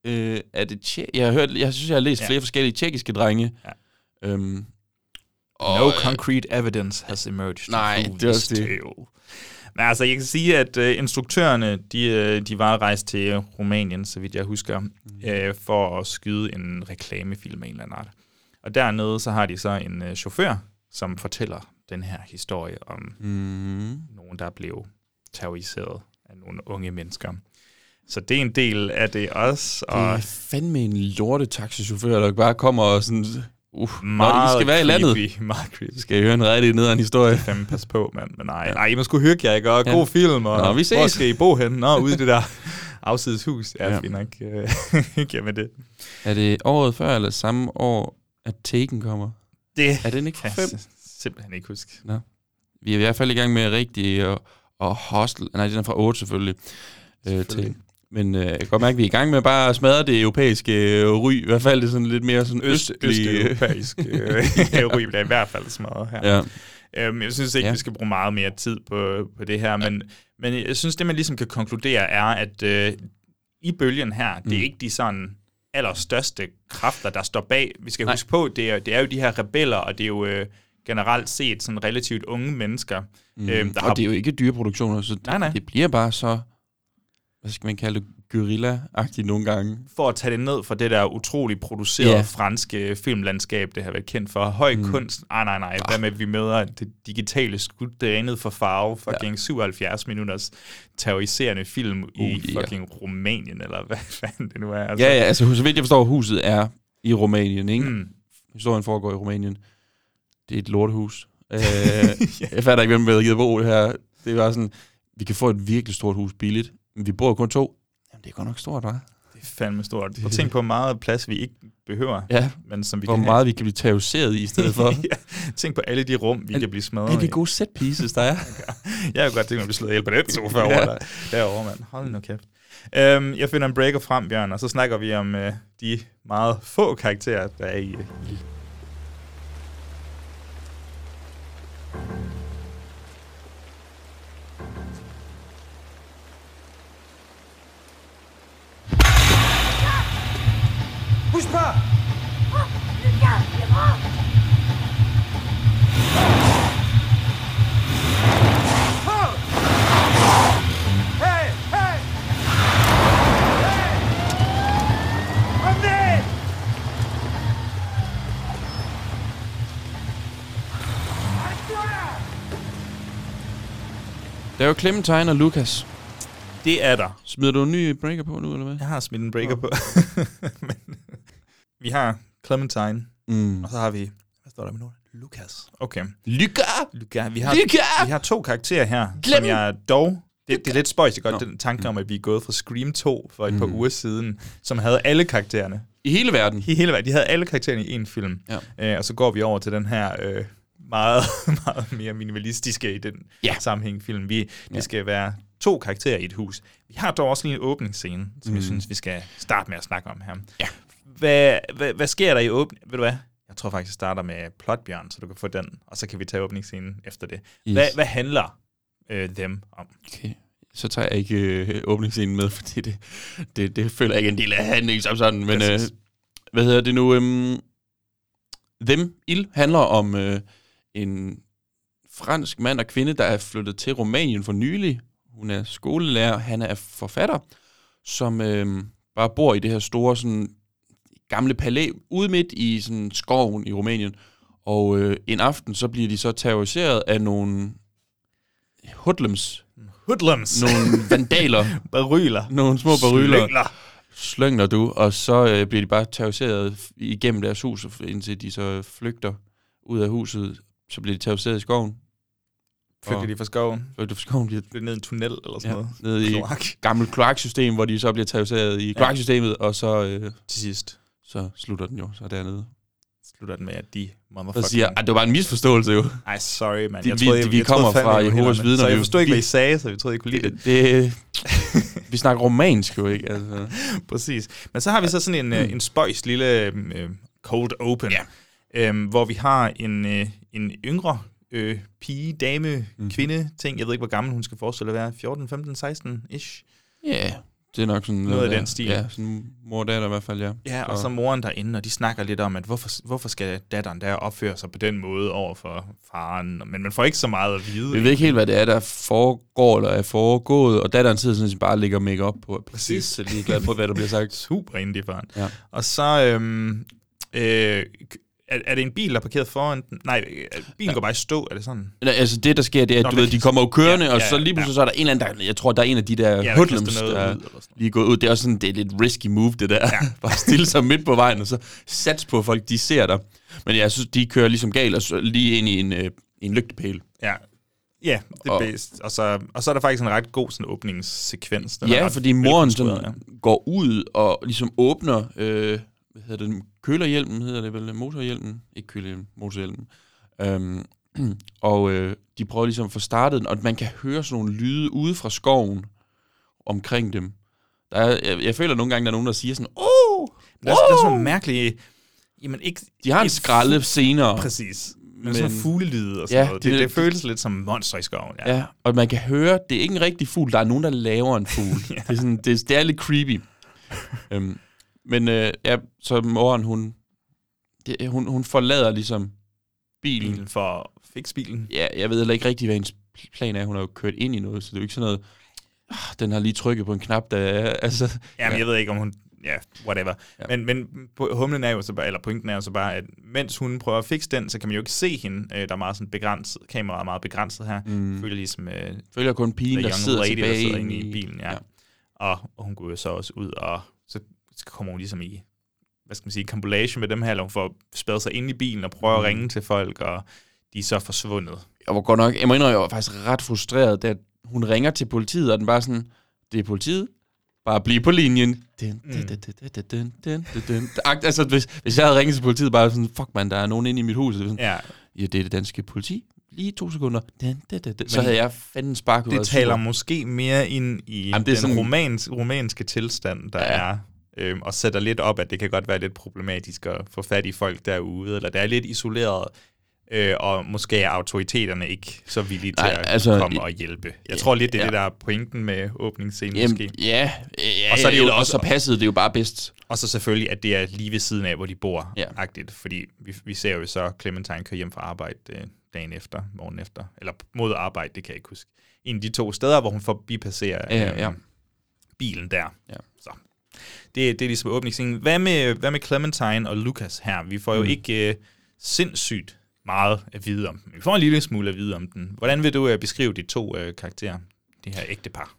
øh, er det tje- jeg har hørt, jeg synes jeg har læst. Ja. flere forskellige tjekkiske drenge. Ja. Øhm, No øh, concrete evidence has emerged. to Nej, det er også det. tale. Men altså, jeg kan sige, at uh, instruktørerne, de, øh, de var rejst til Rumænien, så vidt jeg husker, Mhm. uh, for at skyde en reklamefilm af en eller anden art. Og dernede, så har de så en uh, chauffør, som fortæller den her historie om mm, nogen, der blev terroriseret af nogle unge mennesker. Så det er en del af det også. det Og er fandme en lortetaxichauffør, der bare kommer og sådan, uh, nå, I meget skal være i landet. creepy, meget creepy. Skal I høre en rigtig nederen historie? fandme passe på, mand. Men nej, nej, I må sgu hygge jer, ikke? Og Ja. god film, og Nå, vi ses. hvor skal I bo hen? Nå, ude i det der afsides hus. Ja, Ja. fint nok. Øh, Hygge jer med det. Er det året før eller samme år, at Taken kommer? Det Er den ikke kan fem? simpelthen ikke huske. Vi er i hvert fald i gang med rigtig og, og hostel. Nej, den er fra 8 selvfølgelig. Øh, til. Men øh, jeg kan godt mærke, at vi er i gang med bare at smadre det europæiske øh, ry. I hvert fald det sådan lidt mere sådan Øst, østlig. østeuropæisk øh, ryg, der er i hvert fald smadret her. Ja. Øhm, jeg synes ikke, Ja. vi skal bruge meget mere tid på, på det her, men, men jeg synes, det man ligesom kan konkludere er, at øh, i bølgen her, det er Mm. ikke de sådan allerstørste kræfter, der står bag. Vi skal Nej. Huske på, det er, det er jo de her rebeller, og det er jo øh, generelt set sådan relativt unge mennesker, Mm. øhm, der og har det er jo ikke dyreproduktioner, så Nej, nej. det bliver bare så, hvad skal man kalde det, gorilla-agtigt nogle gange. for at tage det ned fra det der utroligt producerede yeah. franske filmlandskab, det har været kendt for. Høj Mm. kunst. Ah, nej, nej. Hvad med, at vi møder det digitale skud drænet for farve. Fucking ja. 77 minutters terroriserende film uh, i ja. fucking Rumænien, eller hvad fanden det nu er. Altså. Ja, ja, altså så vidt jeg forstår, huset er i Rumænien, ikke? Mm. Historien foregår i Rumænien. Det er et lortehus. øh, jeg fatter ikke, hvem der givet bo det her. Det var sådan, vi kan få et virkelig stort hus billigt, men vi bor kun to. Jamen, det er godt nok stort, hva'? Det er fandme stort. Prøv at tænk på hvor meget plads, vi ikke behøver, Ja, men som vi hvor kan meget vi kan blive terroriseret i i stedet for. have. ja. Tænk på alle de rum, vi Alle- kan blive smadret Alle de gode set pieces, der er. Jeg har godt tænkt mig at blive slået ihjel på den sofa Ja. over der, derovre, mand. Hold nu kæft. Øhm, jeg finder en breaker frem, Bjørn, og så snakker vi om øh, de meget få karakterer, der er i, øh, i Bouge pas Oh Hey Revenez Arrête-toi là Der er jo Clementine og Lucas. Det er der. Smider du en ny breaker på nu, eller hvad? Jeg har smidt en breaker på. Men, vi har Clementine, Mm. og så har vi... Hvad står der med nu? Lucas. Okay. Lykke! Luca. Vi har, Luca! vi har to karakterer her, Glem- som jeg dog... Det, det er lidt spøjs, jeg godt, Nå. den tanke om, at vi er gået fra Scream 2 for et mm. par uger siden, som havde alle karaktererne. I hele verden. I hele verden. De havde alle karaktererne i en film. Ja. Øh, og så går vi over til den her øh, meget, meget mere minimalistiske i den Ja. sammenhæng film. Vi, det Ja. skal være to karakterer i et hus. Vi har dog også lige en åbningsscene, som mm. jeg synes, vi skal starte med at snakke om her. Ja. Hvad, hvad, hvad sker der i åbning? Ved du hvad? Jeg tror faktisk, jeg starter med plotbjørn, så du kan få den, og så kan vi tage åbningsscenen efter det. Yes. Hvad, hvad handler øh, dem om? Okay. Så tager jeg ikke øh, åbningsscenen med, fordi det, det, det føler jeg ikke en del af handlingen som sådan. Men øh, hvad hedder det nu? Øhm, Them, Il, handler om øh, en fransk mand og kvinde, der er flyttet til Rumænien for nylig. Hun er skolelærer, han er forfatter, som øh, bare bor i det her store sådan, gamle palæ ude midt i sådan, skoven i Rumænien. Og øh, en aften, så bliver de så terroriseret af nogle hoodlums, Hoodlums. nogle vandaler, Baryler. nogle små baryler, Slyngler. slyngler du, og så øh, bliver de bare terroriseret igennem deres hus, indtil de så flygter ud af huset. Så bliver de terroriseret i skoven. Flygter de fra skoven? Flygter fra skoven, bliver Bliver ned i en tunnel eller sådan ja, noget? ned i Kloak. gammelt kloaksystem, hvor de så bliver terroriseret i kloaksystemet, og så, øh, Til sidst så slutter den jo så dernede. slutter den med, at de Så motherfucking... siger, at det var en misforståelse jo. Ej, sorry, man. Jeg vi- troede, jeg, vi jeg kommer troede fra Jehovas vidner, Så jeg vi- forstod ikke, vi- hvad I sagde, så jeg troede, I kunne lide det. Det, det, vi snakker romansk jo, ikke? Altså. Præcis. Men så har vi så sådan en, mm. en spøjs lille øh, cold open, Ja. øhm, hvor vi har en, øh, en yngre øh, pige, dame, mm. kvinde ting. Jeg ved ikke, hvor gammel hun skal forestille at være. 14, 15, 16-ish. Ja, det er nok sådan Noget af der. den stil. Ja, sådan mor og datter i hvert fald, ja. Ja, og så moren derinde, og de snakker lidt om, at hvorfor, hvorfor skal datteren der opføre sig på den måde over for faren? Men man får ikke så meget at vide. Vi ved ikke helt, hvad det er, der foregår eller er foregået, og datteren sidder sådan set bare og lægger make op på. Præcis. Så lige glad på, hvad der bliver sagt. Super indie han. Ja. Og så... Øhm, øh, er, er det en bil, der er parkeret foran den? Nej, bilen ja. går bare i stå, er det sådan? Nej, altså det, der sker, det er, at Nå, du ved, de kommer jo kørende, Ja, og ja, så lige pludselig ja. så er der en eller anden, der, jeg tror, der er en af de der Ja, ja, der hoodlums, der ud er noget. lige gået ud. Det er også sådan, det er lidt risky move, det der. Ja. bare stille sig midt på vejen, og så sats på, at folk de ser dig. Men jeg synes, de kører ligesom galt, og så lige ind i en, øh, en lygtepæl. Ja. Ja, det er Og- bedst. Og så, og så er der faktisk en ret god sådan, åbningssekvens. Den Ja, fordi moren sådan går ud og ligesom åbner, øh, hvad hedder det, kølerhjelmen hedder det vel, motorhjelmen? Ikke kølerhjelmen, motorhjelmen. Øhm, og øh, de prøver ligesom at få startet den, og man kan høre sådan nogle lyde ude fra skoven omkring dem. Der er, jeg, jeg føler nogle gange, der er nogen, der siger sådan, oh, Der er, der er sådan nogle mærkelige... Jamen, ikke, de har en skralde senere. Præcis. Men, Men- sådan fuglelyde og sådan Ja, noget. det- Det, det, føles lidt som monster i skoven. Ja. Ja, og man kan høre, det er ikke en rigtig fugl, der er nogen, der laver en fugl. ja. det, er sådan, det, det er lidt creepy. øhm, men øh, ja, så moren, hun, det, hun, hun forlader ligesom bilen. Bilen for at fikse bilen. Ja, jeg ved heller ikke rigtig, hvad hendes plan er. Hun har jo kørt ind i noget, så det er jo ikke sådan noget, ah, den har lige trykket på en knap, der er, altså... Jamen, ja. jeg ved ikke, om hun... Ja, whatever. Ja. Men, men på- humlen er jo så bare, eller pointen er jo så bare, at mens hun prøver at fikse den, så kan man jo ikke se hende. Øh, Der er meget sådan begrænset, kameraet er meget begrænset her. Mm. Føler ligesom øh, Følger kun pigen, der sidder tilbage der sidder inde inde i bilen, ja. ja. og hun går jo så også ud, og skal komme ligesom i hvad skal man sige, kompilation med dem her, eller for at spadet sig ind i bilen og prøve mm. at ringe til folk, og de er så forsvundet. Jeg var godt nok, jeg må indrømme, jeg var faktisk ret frustreret, da hun ringer til politiet, og den bare sådan, det er politiet, bare bliv på linjen. Altså, hvis, hvis jeg havde ringet til politiet, bare sådan, fuck man, der er nogen inde i mit hus. Så sådan, ja. ja, det er det danske politi. Lige to sekunder. Dun, dun, dun, dun. Så havde jeg fanden sparket. Det taler super. måske mere ind i Jamen, det den sådan, romans, romanske tilstand, der ja. er øhm, og sætter lidt op, at det kan godt være lidt problematisk at få fat i folk derude, eller det er lidt isoleret, øh, og måske er autoriteterne ikke så villige til Nej, at altså, komme og hjælpe. Jeg tror lidt, det er ja. ja. det, der er pointen med åbningsscenen Jamen, måske. ja, ja, Og så er det jo også så passede det jo bare bedst. Og så selvfølgelig, at det er lige ved siden af, hvor de bor, Ja. ja. agtigt, fordi vi, vi ser jo så, Clementine kører hjem fra arbejde øh, dagen efter, morgen efter, eller mod arbejde, det kan jeg ikke huske. En af de to steder, hvor hun forbipasserer Ja, øh, ja. bilen der. Ja. Det, det er ligesom åbningsscenen. Hvad med, hvad med Clementine og Lucas her? Vi får jo Mm. ikke øh, sindssygt meget at vide om dem. Vi får en lille smule at vide om den. Hvordan vil du øh, beskrive de to øh, karakterer? De her ægte par.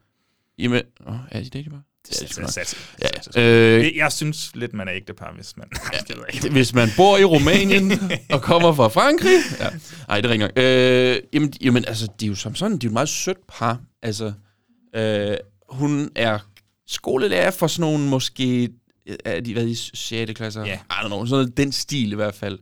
Jamen, åh, er de det, er sats- øh, Jeg- synes lidt, man er ægte par, hvis man... Hvis man bor i Rumænien og kommer fra Frankrig. Ja. Ej, det er nok. Øh, jamen, jamen, altså, de er jo som sådan, de er jo et meget sødt par. Altså, øh, hun er skolelærer for sådan nogle, måske, er de været i 6. klasser? Ja. I don't know, sådan noget, den stil i hvert fald.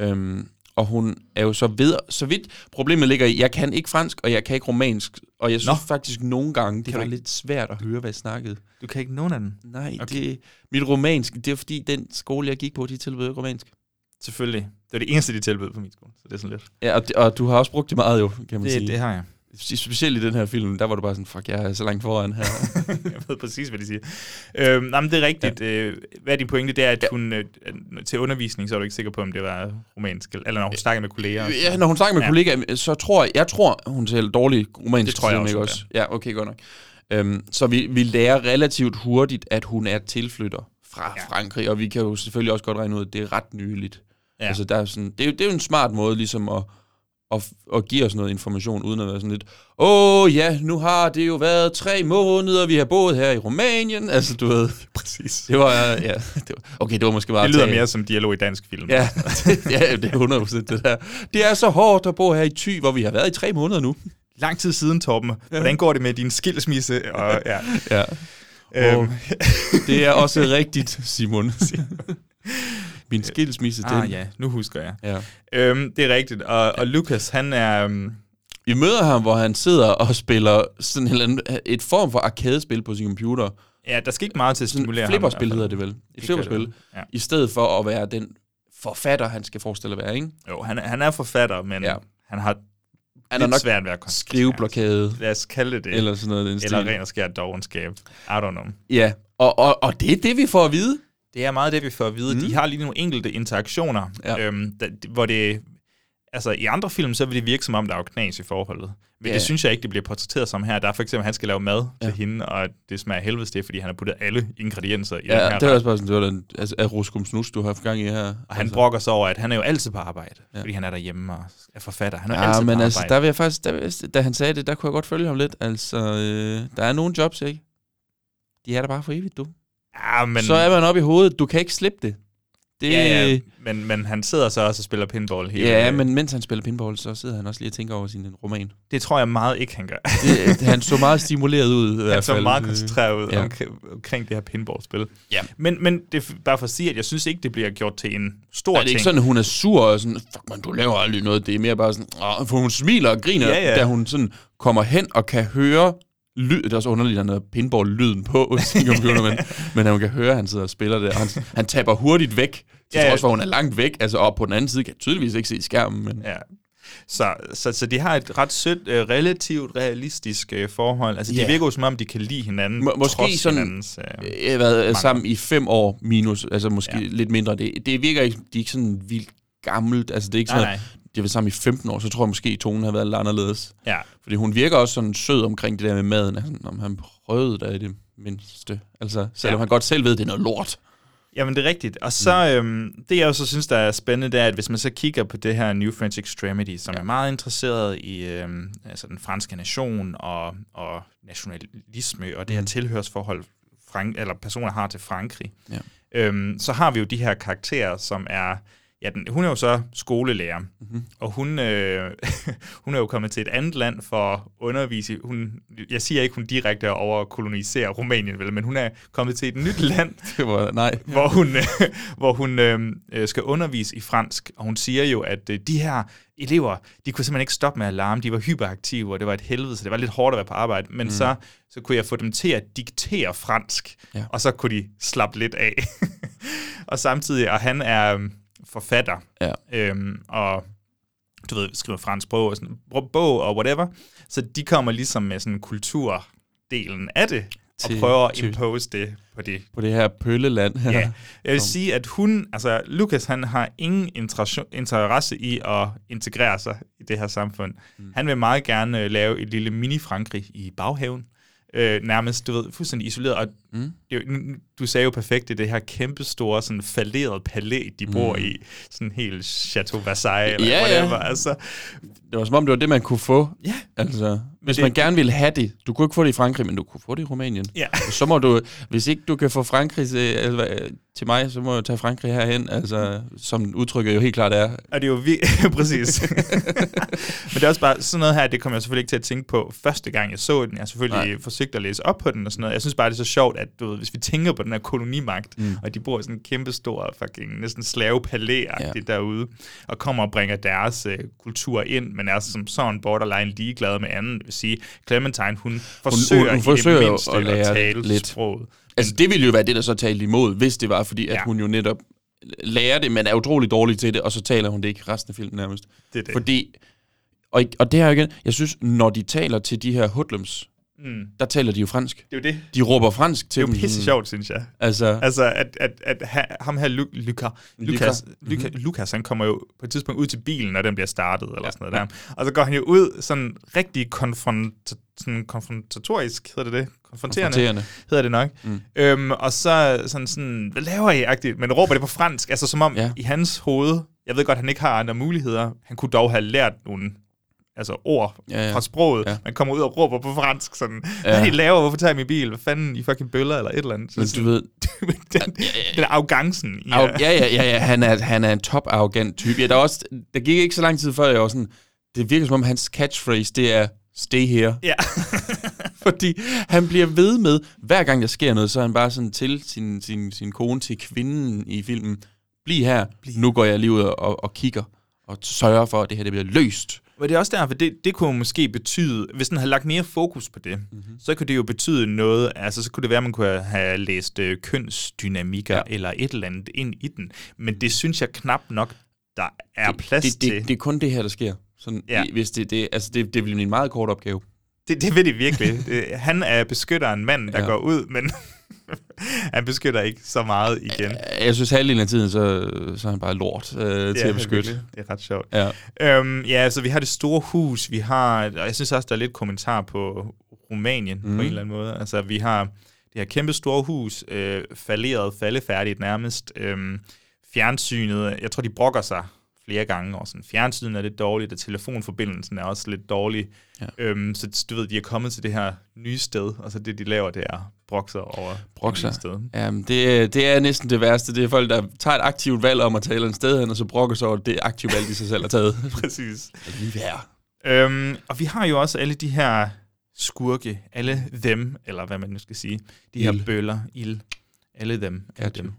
Øhm, og hun er jo så ved, så vidt problemet ligger i, jeg kan ikke fransk, og jeg kan ikke romansk, og jeg synes Nå. faktisk nogle gange, det Kan var ikke? lidt svært at høre, hvad jeg snakkede. Du kan ikke nogen af den? Nej, okay. det, mit romansk, det er fordi, den skole, jeg gik på, de tilbød romansk. Selvfølgelig. Det var det eneste, de tilbød på min skole, så det er sådan lidt. Ja, og, og du har også brugt det meget jo, kan man Det, sige. det har jeg. Spe- Specielt i den her film, der var du bare sådan, fuck, jeg er så langt foran her. jeg ved præcis, hvad de siger. Øhm, nej, men det er rigtigt. Ja. Øh, hvad er din pointe? Det er, at hun øh, til undervisning, så er du ikke sikker på, om det var romansk, eller når hun snakker med kolleger. ja, når hun snakker med Ja. kollegaer, så tror jeg, jeg tror, hun taler dårlig romansk. Det tror jeg også, ikke også? Ja, okay, godt nok. Øhm, så vi, vi lærer relativt hurtigt, at hun er tilflytter fra Ja. Frankrig, og vi kan jo selvfølgelig også godt regne ud, at det er ret nyligt. Ja. Altså, der er sådan, det, er det er jo en smart måde ligesom at, at, at give os noget information, uden at være sådan lidt, åh ja, nu har det jo været tre måneder, vi har boet her i Rumænien. Altså, du ved, Præcis. det var, ja, det var, okay, det var måske bare Det lyder tage- mere som dialog i dansk film. Ja, ja, det er 100% det der. Det er så hårdt at bo her i Thy, hvor vi har været i tre måneder nu. Lang tid siden, Torben. Hvordan går det med din skilsmisse? Og, ja. Ja. Øhm, Det er også rigtigt, Simon. Min skilsmisse, den. ah ja, nu husker jeg. ja. Øhm, det er rigtigt. Og, og Lucas, han er... Um, Vi møder ham, hvor han sidder og spiller sådan en et form for arkadespil på sin computer. ja, der skal ikke meget til at Sådan stimulere ham. flipperspil hedder det vel. Et Det flipperspil. det ja. I stedet for at være den forfatter, han skal forestille at være, ikke? Jo, han, er- han er forfatter, men ja. Han har Han er nok svært ved at skriveblokade, Lad os kalde det det. eller sådan noget. Den eller ren og skær dogenskab. I don't know. Ja, og, og, og det er det, vi får at vide. Det er meget det, vi får at vide. Mm. De har lige nogle enkelte interaktioner, ja. Øhm, der, hvor det... Altså, i andre film, så vil det virke som om, der er knas i forholdet. Men Ja. det synes jeg ikke, det bliver portrætteret som her. Der er for eksempel, at han skal lave mad ja. Til hende, og det smager helvedes det, fordi han har puttet alle ingredienser i den Ja, her det er også bare sådan, det var den, altså, du har haft gang i her. Og han brokker sig over, at han er jo altid på arbejde, ja. Fordi han er derhjemme og er forfatter. Han er Ja, altid men på altså, arbejde. der vil jeg faktisk, der, da han sagde det, der kunne jeg godt følge ham lidt. Altså, øh, der er nogle jobs, ikke? De er der bare for evigt, du. Ja, men, så er man oppe i hovedet, du kan ikke slippe det. Det, ja, ja, men, men han sidder så også og spiller pinball hele ja, men mens han spiller pinball, så sidder han også lige og tænker over sin roman. Det tror jeg meget ikke, han gør. Det, han så meget stimuleret ud, i Han hvert så fald. meget koncentreret ud ja. Omkring, omkring det her pinballspil. Ja. Men, men det er bare for at sige, at jeg synes ikke, det bliver gjort til en stor Er det ting. ikke sådan, at hun er sur og sådan, fuck man, du laver aldrig noget. Det er mere bare sådan, Åh, for hun smiler og griner, Ja, ja. da hun sådan kommer hen og kan høre lyd. Det er også underligt, at han har pinball-lyden på sin computer, men, men hun kan høre, at han sidder og spiller det. Og han, han taber hurtigt væk, til Ja, trods for, at hun er langt væk. Altså, og på den anden side kan tydeligvis ikke se skærmen. Men, Ja. Så, så, så de har et ret sødt, øh, relativt realistisk øh, forhold. Altså, de Ja. virker jo som om, de kan lide hinanden, Må- måske trods sådan- hinandens... Øh, Jeg har været sammen i fem år minus, altså måske Ja. lidt mindre. Det, det virker ikke, de er ikke sådan vildt gammelt. Altså, det er ikke sådan, nej. at de har været sammen i 15 år, så tror jeg måske, at tonen har været lidt anderledes. Ja. Fordi hun virker også sådan sød omkring det der med maden. Altså, om han prøvede der i det mindste. Altså, selvom Ja. ja. han godt selv ved, at det er noget lort. Jamen, det er rigtigt. Og så, Mm. øhm, det jeg også synes, der er spændende, det er, at hvis man så kigger på det her New French Extremity, som ja. er meget interesseret i øhm, altså den franske nation og, og nationalisme og det her Mm. tilhørsforhold, Frank, eller personer har til Frankrig, Ja. øhm, så har vi jo de her karakterer, som er... Ja, den, hun er jo så skolelærer, Mm-hmm. og hun, øh, hun er jo kommet til et andet land for at undervise. Hun, jeg siger ikke, hun direkte er over at kolonisere Rumænien, vel, men hun er kommet til et nyt land, Det var, nej. hvor hun, øh, hvor hun øh, øh, skal undervise i fransk, og hun siger jo, at øh, de her elever, de kunne simpelthen ikke stoppe med at larme. De var hyperaktive, og det var et helvede, så det var lidt hårdt at være på arbejde. Men mm. så, så kunne jeg få dem til at diktere fransk, Ja. og så kunne de slappe lidt af. og samtidig, og han er forfatter, Ja. øhm, og du ved, skriver fransk bog og, sådan, bog og whatever. Så de kommer ligesom med sådan kulturdelen af det, og Til- prøver at impose det på det. På det her pølleland her. Ja, jeg vil sige, at hun, altså Lukas, han har ingen interesse i at integrere sig i det her samfund. Mm. Han vil meget gerne øh, lave et lille mini-Frankrig i baghaven. Øh, nærmest, du ved, fuldstændig isoleret. Og Mm. du sagde jo perfekt, det det her kæmpe store, sådan falderet palæ, de bor Mm. i. Sådan helt Chateau Versailles, eller Ja, ja. whatever. Altså, Det var som om, det var det, man kunne få. Ja. Altså, hvis det- man gerne ville have det. Du kunne ikke få det i Frankrig, men du kunne få det i Rumænien. Ja. Og så må du, hvis ikke du kan få Frankrig til, altså, til mig, så må jeg tage Frankrig herhen. Altså, som udtrykket jo helt klart er. Og det er jo vi- præcis. Men det er også bare sådan noget her, det kommer jeg selvfølgelig ikke til at tænke på første gang, jeg så den. Jeg selvfølgelig Nej. At læse op på den og sådan noget. Jeg synes bare, det er så sjovt, at du ved, hvis vi tænker på den her kolonimagt, Mm. og de bor i sådan en kæmpe stor fucking næsten slavepalæ Ja. derude, og kommer og bringer deres øh, kultur ind, men er som sådan borderline ligeglade med anden. Det vil sige, Clementine, hun forsøger, hun i forsøger det jo mindste at lære tale lidt. sproget. Altså, det ville jo være det, der så talte imod, hvis det var, fordi at Ja. hun jo netop lærer det, men er utrolig dårlig til det, og så taler hun det ikke resten af filmen nærmest. Det er det. Fordi, og, og det her igen, jeg synes, når de taler til de her hoodlums, Mm. der taler de jo fransk. Det er jo det. De råber fransk til Det er jo dem. pisse sjovt, synes jeg. Altså, Altså, at, at, at ha, ham her, Lu- Luca, Lukas, Luca, Mhm. Lukas, han kommer jo på et tidspunkt ud til bilen, når den bliver startet, eller sådan noget der. Og så går han jo ud sådan rigtig konfront, sådan konfrontatorisk, hedder det det? Konfronterende, konfronterende. hedder det nok. Mm. Øhm, og så sådan sådan, hvad laver I? -agtigt, Men råber det på fransk, altså som om Ja. ja. i hans hoved, jeg ved godt, han ikke har andre muligheder, han kunne dog have lært nogle altså ord Ja, ja. fra sproget. Ja. Ja. Man kommer ud og råber på fransk, sådan, Ja. hvad I laver? Hvorfor tager I min bil? Hvad fanden, I fucking bøller eller et eller andet? Så Men du ved, den, den arrogancen. i- Au, ja, ja, ja, ja, han er, han er en top arrogant type. Ja, der, er også, der gik ikke så lang tid før, jeg var sådan, det virker som om hans catchphrase, det er, stay here. Ja. Fordi han bliver ved med, hver gang der sker noget, så er han bare sådan til sin, sin, sin kone, til kvinden i filmen, bliv her, nu går jeg lige ud og, og kigger, og sørger for, at det her det bliver løst. Men det er også derfor, det, det kunne måske betyde, hvis den havde lagt mere fokus på det, mm-hmm. så kunne det jo betyde noget, altså så kunne det være, at man kunne have læst øh, kønsdynamikker Ja. eller et eller andet ind i den. Men det synes jeg knap nok, der er plads det, det, til. det, det er kun det her, der sker. Sådan, ja. Hvis det, det, altså det, det bliver en meget kort opgave. Det, det vil det virkelig. Det- Han er beskytteren mand, der ja. går ud, men han beskytter ikke så meget igen. Jeg synes, halvdelen af tiden, så, så er han bare lort øh, til at beskytte. virkelig. Det er ret sjovt. Ja. Øhm, ja, så vi har det store hus, vi har, og jeg synes også, der er lidt kommentar på Rumænien mm. På en eller anden måde. Altså, vi har det her kæmpe store hus, øh, falderet, faldefærdigt nærmest. Øhm, fjernsynet, jeg tror, de brokker sig flere gange, og sådan, fjernsynet er lidt dårligt, og telefonforbindelsen er også lidt dårlig. Ja. Øhm, så du ved, de er kommet til det her nye sted, og så det, de laver, det er brokser over Brokser. sted. Jamen, det, er- det er næsten det værste. Det er folk, der tager et aktivt valg om at tale et sted hen, og så brokker sig over det aktive valg, de sig selv har taget. Præcis. Lige her. Øhm, og vi har jo også alle de her skurke, alle dem, eller hvad man nu skal sige, de her Ild. bøller, ild, alle dem, alle dem.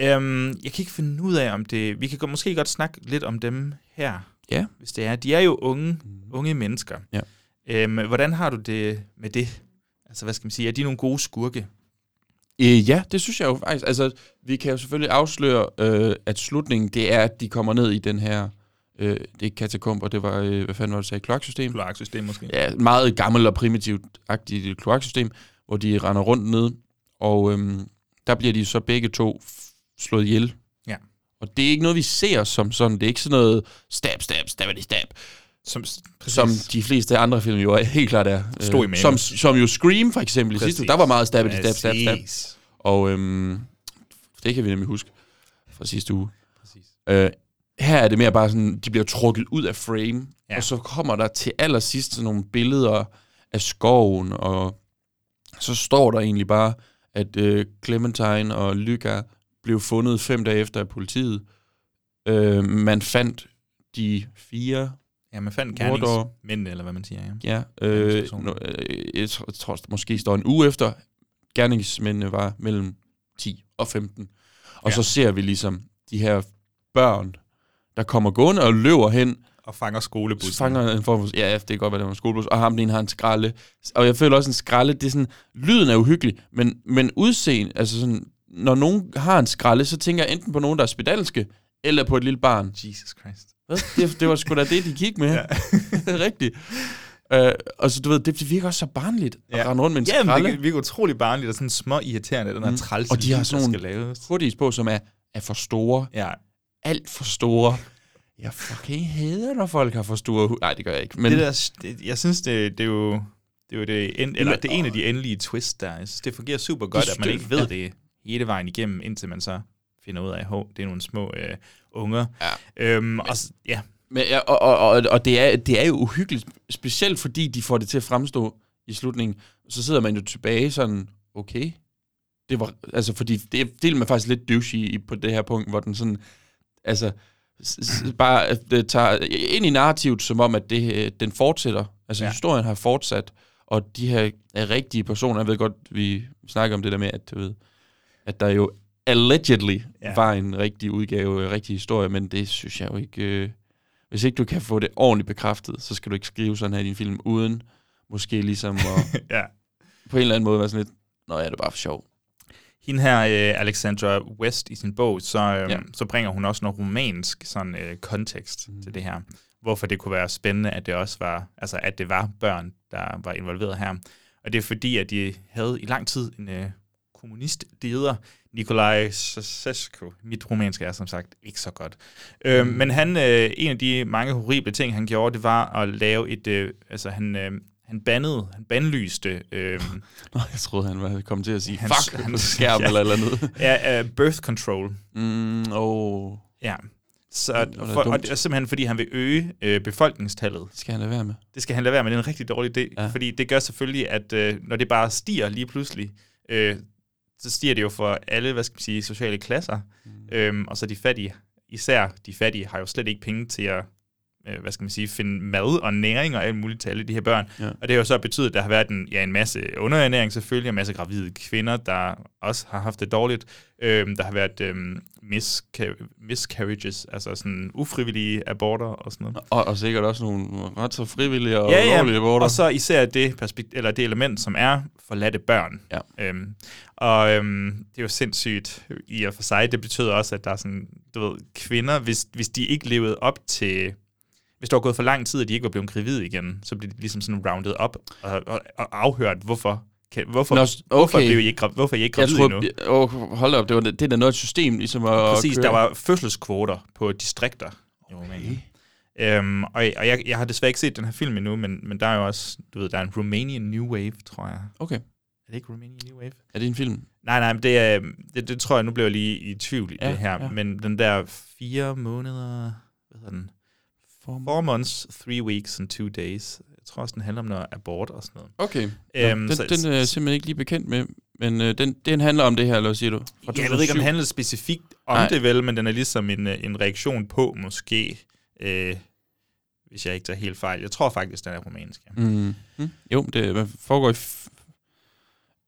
Øhm, jeg kan ikke finde ud af, om det... Vi kan måske godt snakke lidt om dem her, Ja. hvis det er. De er jo unge, unge mennesker. Ja. Øhm, hvordan har du det med det? Altså, hvad skal man sige? Er de nogle gode skurke? Øh, ja, det synes jeg jo faktisk. Altså, vi kan jo selvfølgelig afsløre, øh, at slutningen, det er, at de kommer ned i den her... Øh, det er ikke katakomber, det var, øh, hvad fanden var det, sagde, kloaksystem? Kloaksystem måske? Ja, meget gammelt og primitivt-agtigt kloaksystem, hvor de render rundt ned, og øhm, der bliver de så begge to slået ihjel. Ja. Og det er ikke noget, vi ser som sådan. Det er ikke sådan noget stab, stab, stab, stab, Som, præcis. som de fleste andre film jo er, helt klart er. Stod i Øh, som, som jo Scream for eksempel i sidste uge, der var meget stab, stab, stab, stab. Præcis. Og øhm, det kan vi nemlig huske fra sidste uge. Præcis. Øh, her er det mere bare sådan, de bliver trukket ud af frame. Ja. og så kommer der til allersidst sådan nogle billeder af skoven, og så står der egentlig bare, at øh, Clementine og Lyga blev fundet fem dage efter af politiet. Øh, man fandt de fire, Ja, man fandt Mordor. gerningsmænd, eller hvad man siger. Ja. ja, øh, no, øh, jeg tror, jeg tror, måske står en uge efter, gerningsmændene var mellem 10 og 15. Og Ja. så ser vi ligesom de her børn, der kommer gående og løber hen Og fanger skolebussen. fanger en form for, ja, ja, det kan godt være, det var en skolebus, og ham den ene har en skralde. Og jeg føler også, en skralde, det er sådan, lyden er uhyggelig, men, men udseende, altså sådan, når nogen har en skralde, så tænker jeg enten på nogen, der er spedalske, eller på et lille barn. Jesus Christ. Hvad? Det, det var sgu da det, de gik med. Ja. det er rigtigt. Uh, og så du ved, det, det virker også så barnligt at Ja. rende rundt med en Ja, men skralde. det virker utrolig barnligt og sådan små irriterende, den her Mm. træls Og de har sådan nogle hoodies på, som er, er for store. Ja. Alt for store. Jeg fucking hader, når folk har for store Nej, det gør jeg ikke. Men det der, det, jeg synes, det, det er jo det er jo det, end, eller det er en af de endelige twists der. Jeg synes, det fungerer super godt, at man ikke ved ja. det hele vejen igennem, indtil man så finder ud af, at det er nogle små øh, unger. Ja. Øhm, og, s- ja. Men, og, og, og, og det, er, det er jo uhyggeligt, specielt fordi de får det til at fremstå i slutningen. Så sidder man jo tilbage sådan, okay. Det var, altså, fordi det, det er man faktisk lidt douche i, på det her punkt, hvor den sådan, altså, bare øh, det tager ind i narrativet, som om, at det, øh, den fortsætter. Altså, Ja. historien har fortsat, og de her er rigtige personer. Jeg ved godt, vi snakker om det der med, at, du ved, at der jo allegedly Ja. var en rigtig udgave, en rigtig historie, men det synes jeg jo ikke... Øh, hvis ikke du kan få det ordentligt bekræftet, så skal du ikke skrive sådan her i din film, uden måske ligesom at ja. på en eller anden måde være sådan lidt, nå ja, det er bare for sjov. Hende her, øh, Alexandra West, i sin bog, så, øh. Ja. så bringer hun også noget romansk sådan, øh, kontekst mm. til det her. Hvorfor det kunne være spændende, at det også var, altså at det var børn, der var involveret her. Og det er fordi, at de havde i lang tid en øh, kommunistleder, Nikolaj Ceausescu. Mit romansk er som sagt ikke så godt. Øh, men han, øh, en af de mange horrible ting, han gjorde, det var at lave et, øh, altså han, øh, han bandede, han bandlyste øh, Nå, jeg troede, han var kommet til at sige, Hans- fuck, hans skærm ja. eller eller andet. ja, uh, birth control. Mm, oh, Ja. Så, for, og dumt. det er simpelthen, fordi han vil øge øh, befolkningstallet. det skal han lade være med. Det skal han lade være med, det er en rigtig dårlig idé. Ja. Fordi det gør selvfølgelig, at øh, når det bare stiger lige pludselig, øh, så stiger det jo for alle, hvad skal man sige, sociale klasser. Mm. Øhm, og så de fattige, især de fattige, har jo slet ikke penge til at øh, hvad skal man sige, finde mad og næring og alt muligt til alle de her børn. Ja. Og det har jo så betydet, at der har været en, ja, en masse underernæring selvfølgelig, og en masse gravide kvinder, der også har haft det dårligt. Øhm, der har været øhm, misca- miscarriages, altså sådan ufrivillige aborter og sådan noget. Og, og sikkert også nogle ret så frivillige og Ja, lovlige ja, aborter. og så især det, perspekt- eller det element, som er forladte børn. Ja. Øhm, og øhm, det er jo sindssygt i og for sig. Det betyder også, at der er sådan, du ved, kvinder, hvis, hvis de ikke levede op til... Hvis der var gået for lang tid, at de ikke var blevet gravide igen, så blev de ligesom sådan rounded op og, og, og afhørt, hvorfor, kan, hvorfor, Nå, okay. hvorfor, okay. blev I ikke, hvorfor I ikke jeg gravide endnu? oh, hold op, det, var, det er da noget et system, ligesom at Præcis, køre. der var fødselskvoter på distrikter i Rumænien. Øhm, og og jeg, jeg har desværre ikke set den her film endnu, men, men der er jo også, du ved, der er en Romanian New Wave, tror jeg. Okay. Er det ikke Romanian New Wave? Er det en film? Nej, nej, men det, er, det, det tror jeg, nu bliver jeg lige i tvivl i Ja, det her. ja. Men den der fire måneder, hvad hedder den? Four months, three weeks and two days. Jeg tror også, den handler om noget abort og sådan noget. Okay. Øhm, Øhm, den, så- den er jeg simpelthen ikke lige bekendt med, men øh, den, den handler om det her, eller hvad siger du? Fra Ja, jeg ved ikke, om 2007. den handler specifikt om Nej. det vel, men den er ligesom en, øh, en reaktion på, måske, øh, hvis jeg ikke tager helt fejl. Jeg tror faktisk, den er romansk. Ja. Mm. Mm. Jo, det foregår i... F-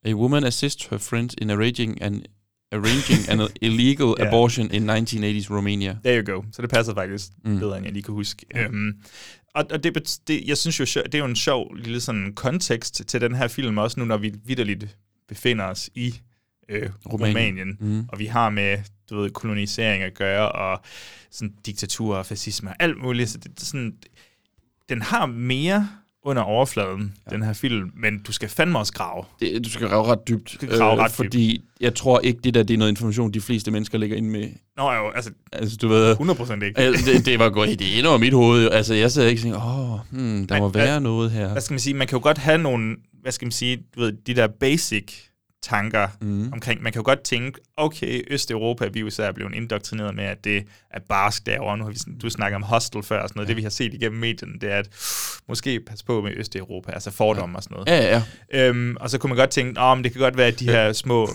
A woman assists her friend in arranging an, arranging an illegal Ja. abortion in 1980s Romania. There you go. Så det passer faktisk mm. Mm. bedre, end jeg lige kan huske. Øhm, og og det, det, jeg synes jo, det er jo en sjov lille sådan kontekst til den her film, også nu når vi vidderligt befinder os i øh, Rumænien. Rumænien. Mm. Og vi har med du ved, kolonisering at gøre, og sådan diktatur og fascisme og alt muligt. Så det, det, sådan, den har mere under overfladen, ja. den her film, men du skal fandme også grave. Det, du skal grave ret dybt. skal grave ret dybt. Fordi jeg tror ikke, det der det er noget information, de fleste mennesker ligger inde med. Nå jo, altså Altså, du ved... 100% ikke. Altså, det, det var gået det ind over mit hoved. Altså, jeg sidder ikke og tænker, åh, hmm, der Men må hvad- være noget her. hvad skal man sige, man kan jo godt have nogle, hvad skal man sige, du ved, de der basic tanker mm. omkring, man kan jo godt tænke, okay, Østeuropa, vi er jo især blevet indoktrineret med, at det er barsk derovre. Nu har vi, du snakker om hostel før og sådan noget. Ja. Det vi har set igennem medierne, det er, at måske pas på med Østeuropa, altså fordomme ja. og sådan noget. Ja, ja. Øhm, og så kunne man godt tænke, men det kan godt være, at de her små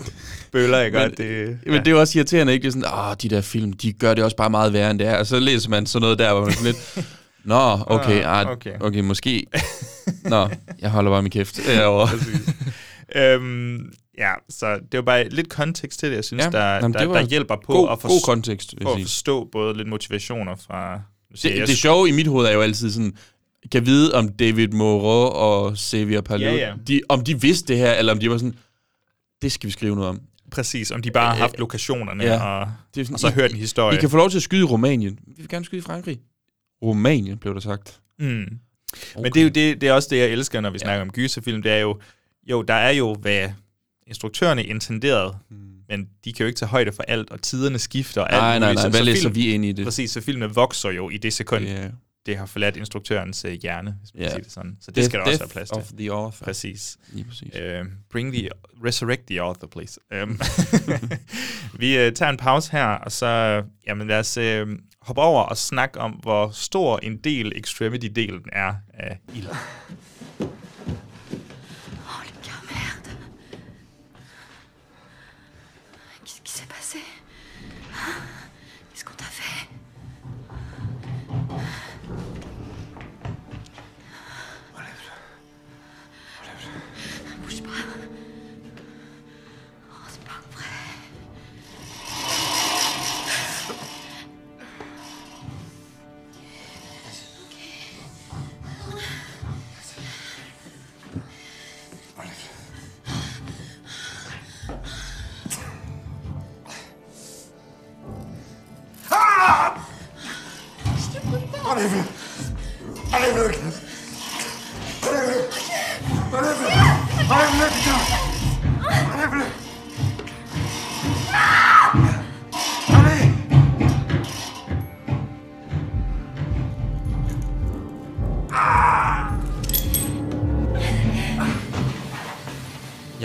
bøller, ikke? Men- det, Men det er jo også irriterende, ikke? Det er sådan, åh, de der film, de gør det også bare meget værre end det er. Og så læser man sådan noget der, hvor man er sådan lidt, Nå, okay, Ah, ah, okay. okay. måske. Nå, jeg holder bare min kæft derovre. øhm, ja, så det var bare lidt kontekst til det, jeg synes, Ja, der, jamen, der, der hjælper på god- at, god kontekst, for at forstå både lidt motivationer fra Det, jeg det sjove i mit hoved er jo altid sådan, kan vide, om David Moreau og Xavier Palou, Ja, ja. De, om de vidste det her, eller om de var sådan, det skal vi skrive noget om. Præcis, om de bare har haft lokationerne, Ja. og, Det er sådan, og så I- hørt en historie. I kan få lov til at skyde i Rumænien. Vi vil gerne skyde i Frankrig. Rumænien, blev der sagt. Mm. Men det er jo det, det er også det, jeg elsker, når vi ja. snakker om gyserfilm. Det er jo, jo, der er jo, hvad instruktørerne intenderede, mm. men de kan jo ikke tage højde for alt, og tiderne skifter. og alt Nej, nej, nej. Så- Hvad læser film- vi ind i det? Præcis, så filmene vokser jo i det sekund, Ja. det har forladt instruktørens uh, hjerne, hvis man yeah. siger det sådan. Så det Death- skal der også være plads of til. the author. Præcis. Lige præcis. Uh, bring the, resurrect the author, please. Um, vi uh, tager en pause her, og så jamen, lad os uh, hoppe over og snakke om, hvor stor en del Extremity-delen er af ild. Você. Ah, escuta a fé.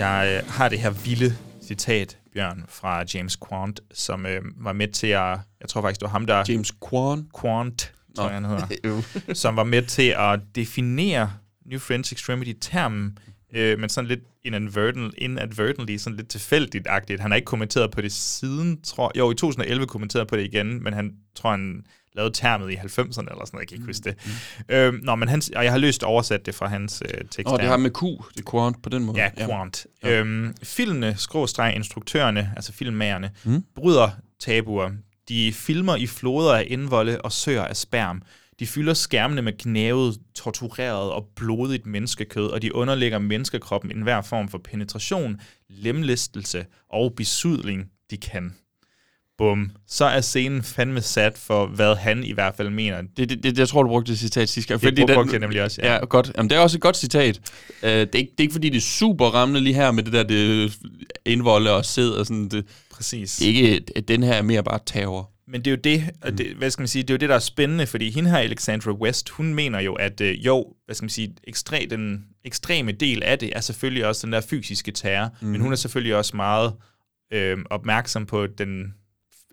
Jeg øh, har det her vilde citat, Bjørn, fra James Quant, som øh, var med til at... Jeg tror faktisk, det var ham, der... James Quant? Quant, tror Nå. jeg, han hedder. som var med til at definere New French Extremity-termen, øh, men sådan lidt inadvertent, inadvertently, sådan lidt tilfældigt-agtigt. Han har ikke kommenteret på det siden, tror Jo, i 2011 kommenterede på det igen, men han tror, han lavede termet i 90'erne eller sådan noget, jeg kan ikke huske det. Mm. Øh, nå, men han, og jeg har løst oversat det fra hans øh, tekst. Åh, det her. har med Q, det er Quant på den måde. Ja, Quant. Ja. Øhm, filmene, skråstreg instruktørerne, altså filmmagerne, Mm. mm. bryder tabuer. De filmer i floder af indvolde og søer af sperm. De fylder skærmene med knævet, tortureret og blodigt menneskekød, og de underlægger menneskekroppen enhver form for penetration, lemlæstelse og besudling, de kan. Bum. Så er scenen fandme sat for, hvad han i hvert fald mener. Det, det, det jeg tror, du brugte det citat sidste gang. Det brugte jeg nemlig også, ja. ja. godt. Jamen, det er også et godt citat. Uh, det, er ikke, det er ikke, fordi det er super rammende lige her med det der det indvolde og sæd og sådan. Det, Præcis. Det ikke, den her er mere bare terror. Men det er jo det, og det, hvad skal man sige, det er jo det, der er spændende, fordi hende her, Alexandra West, hun mener jo, at øh, jo, hvad skal man sige, ekstre, den ekstreme del af det er selvfølgelig også den der fysiske terror, mm. men hun er selvfølgelig også meget øh, opmærksom på den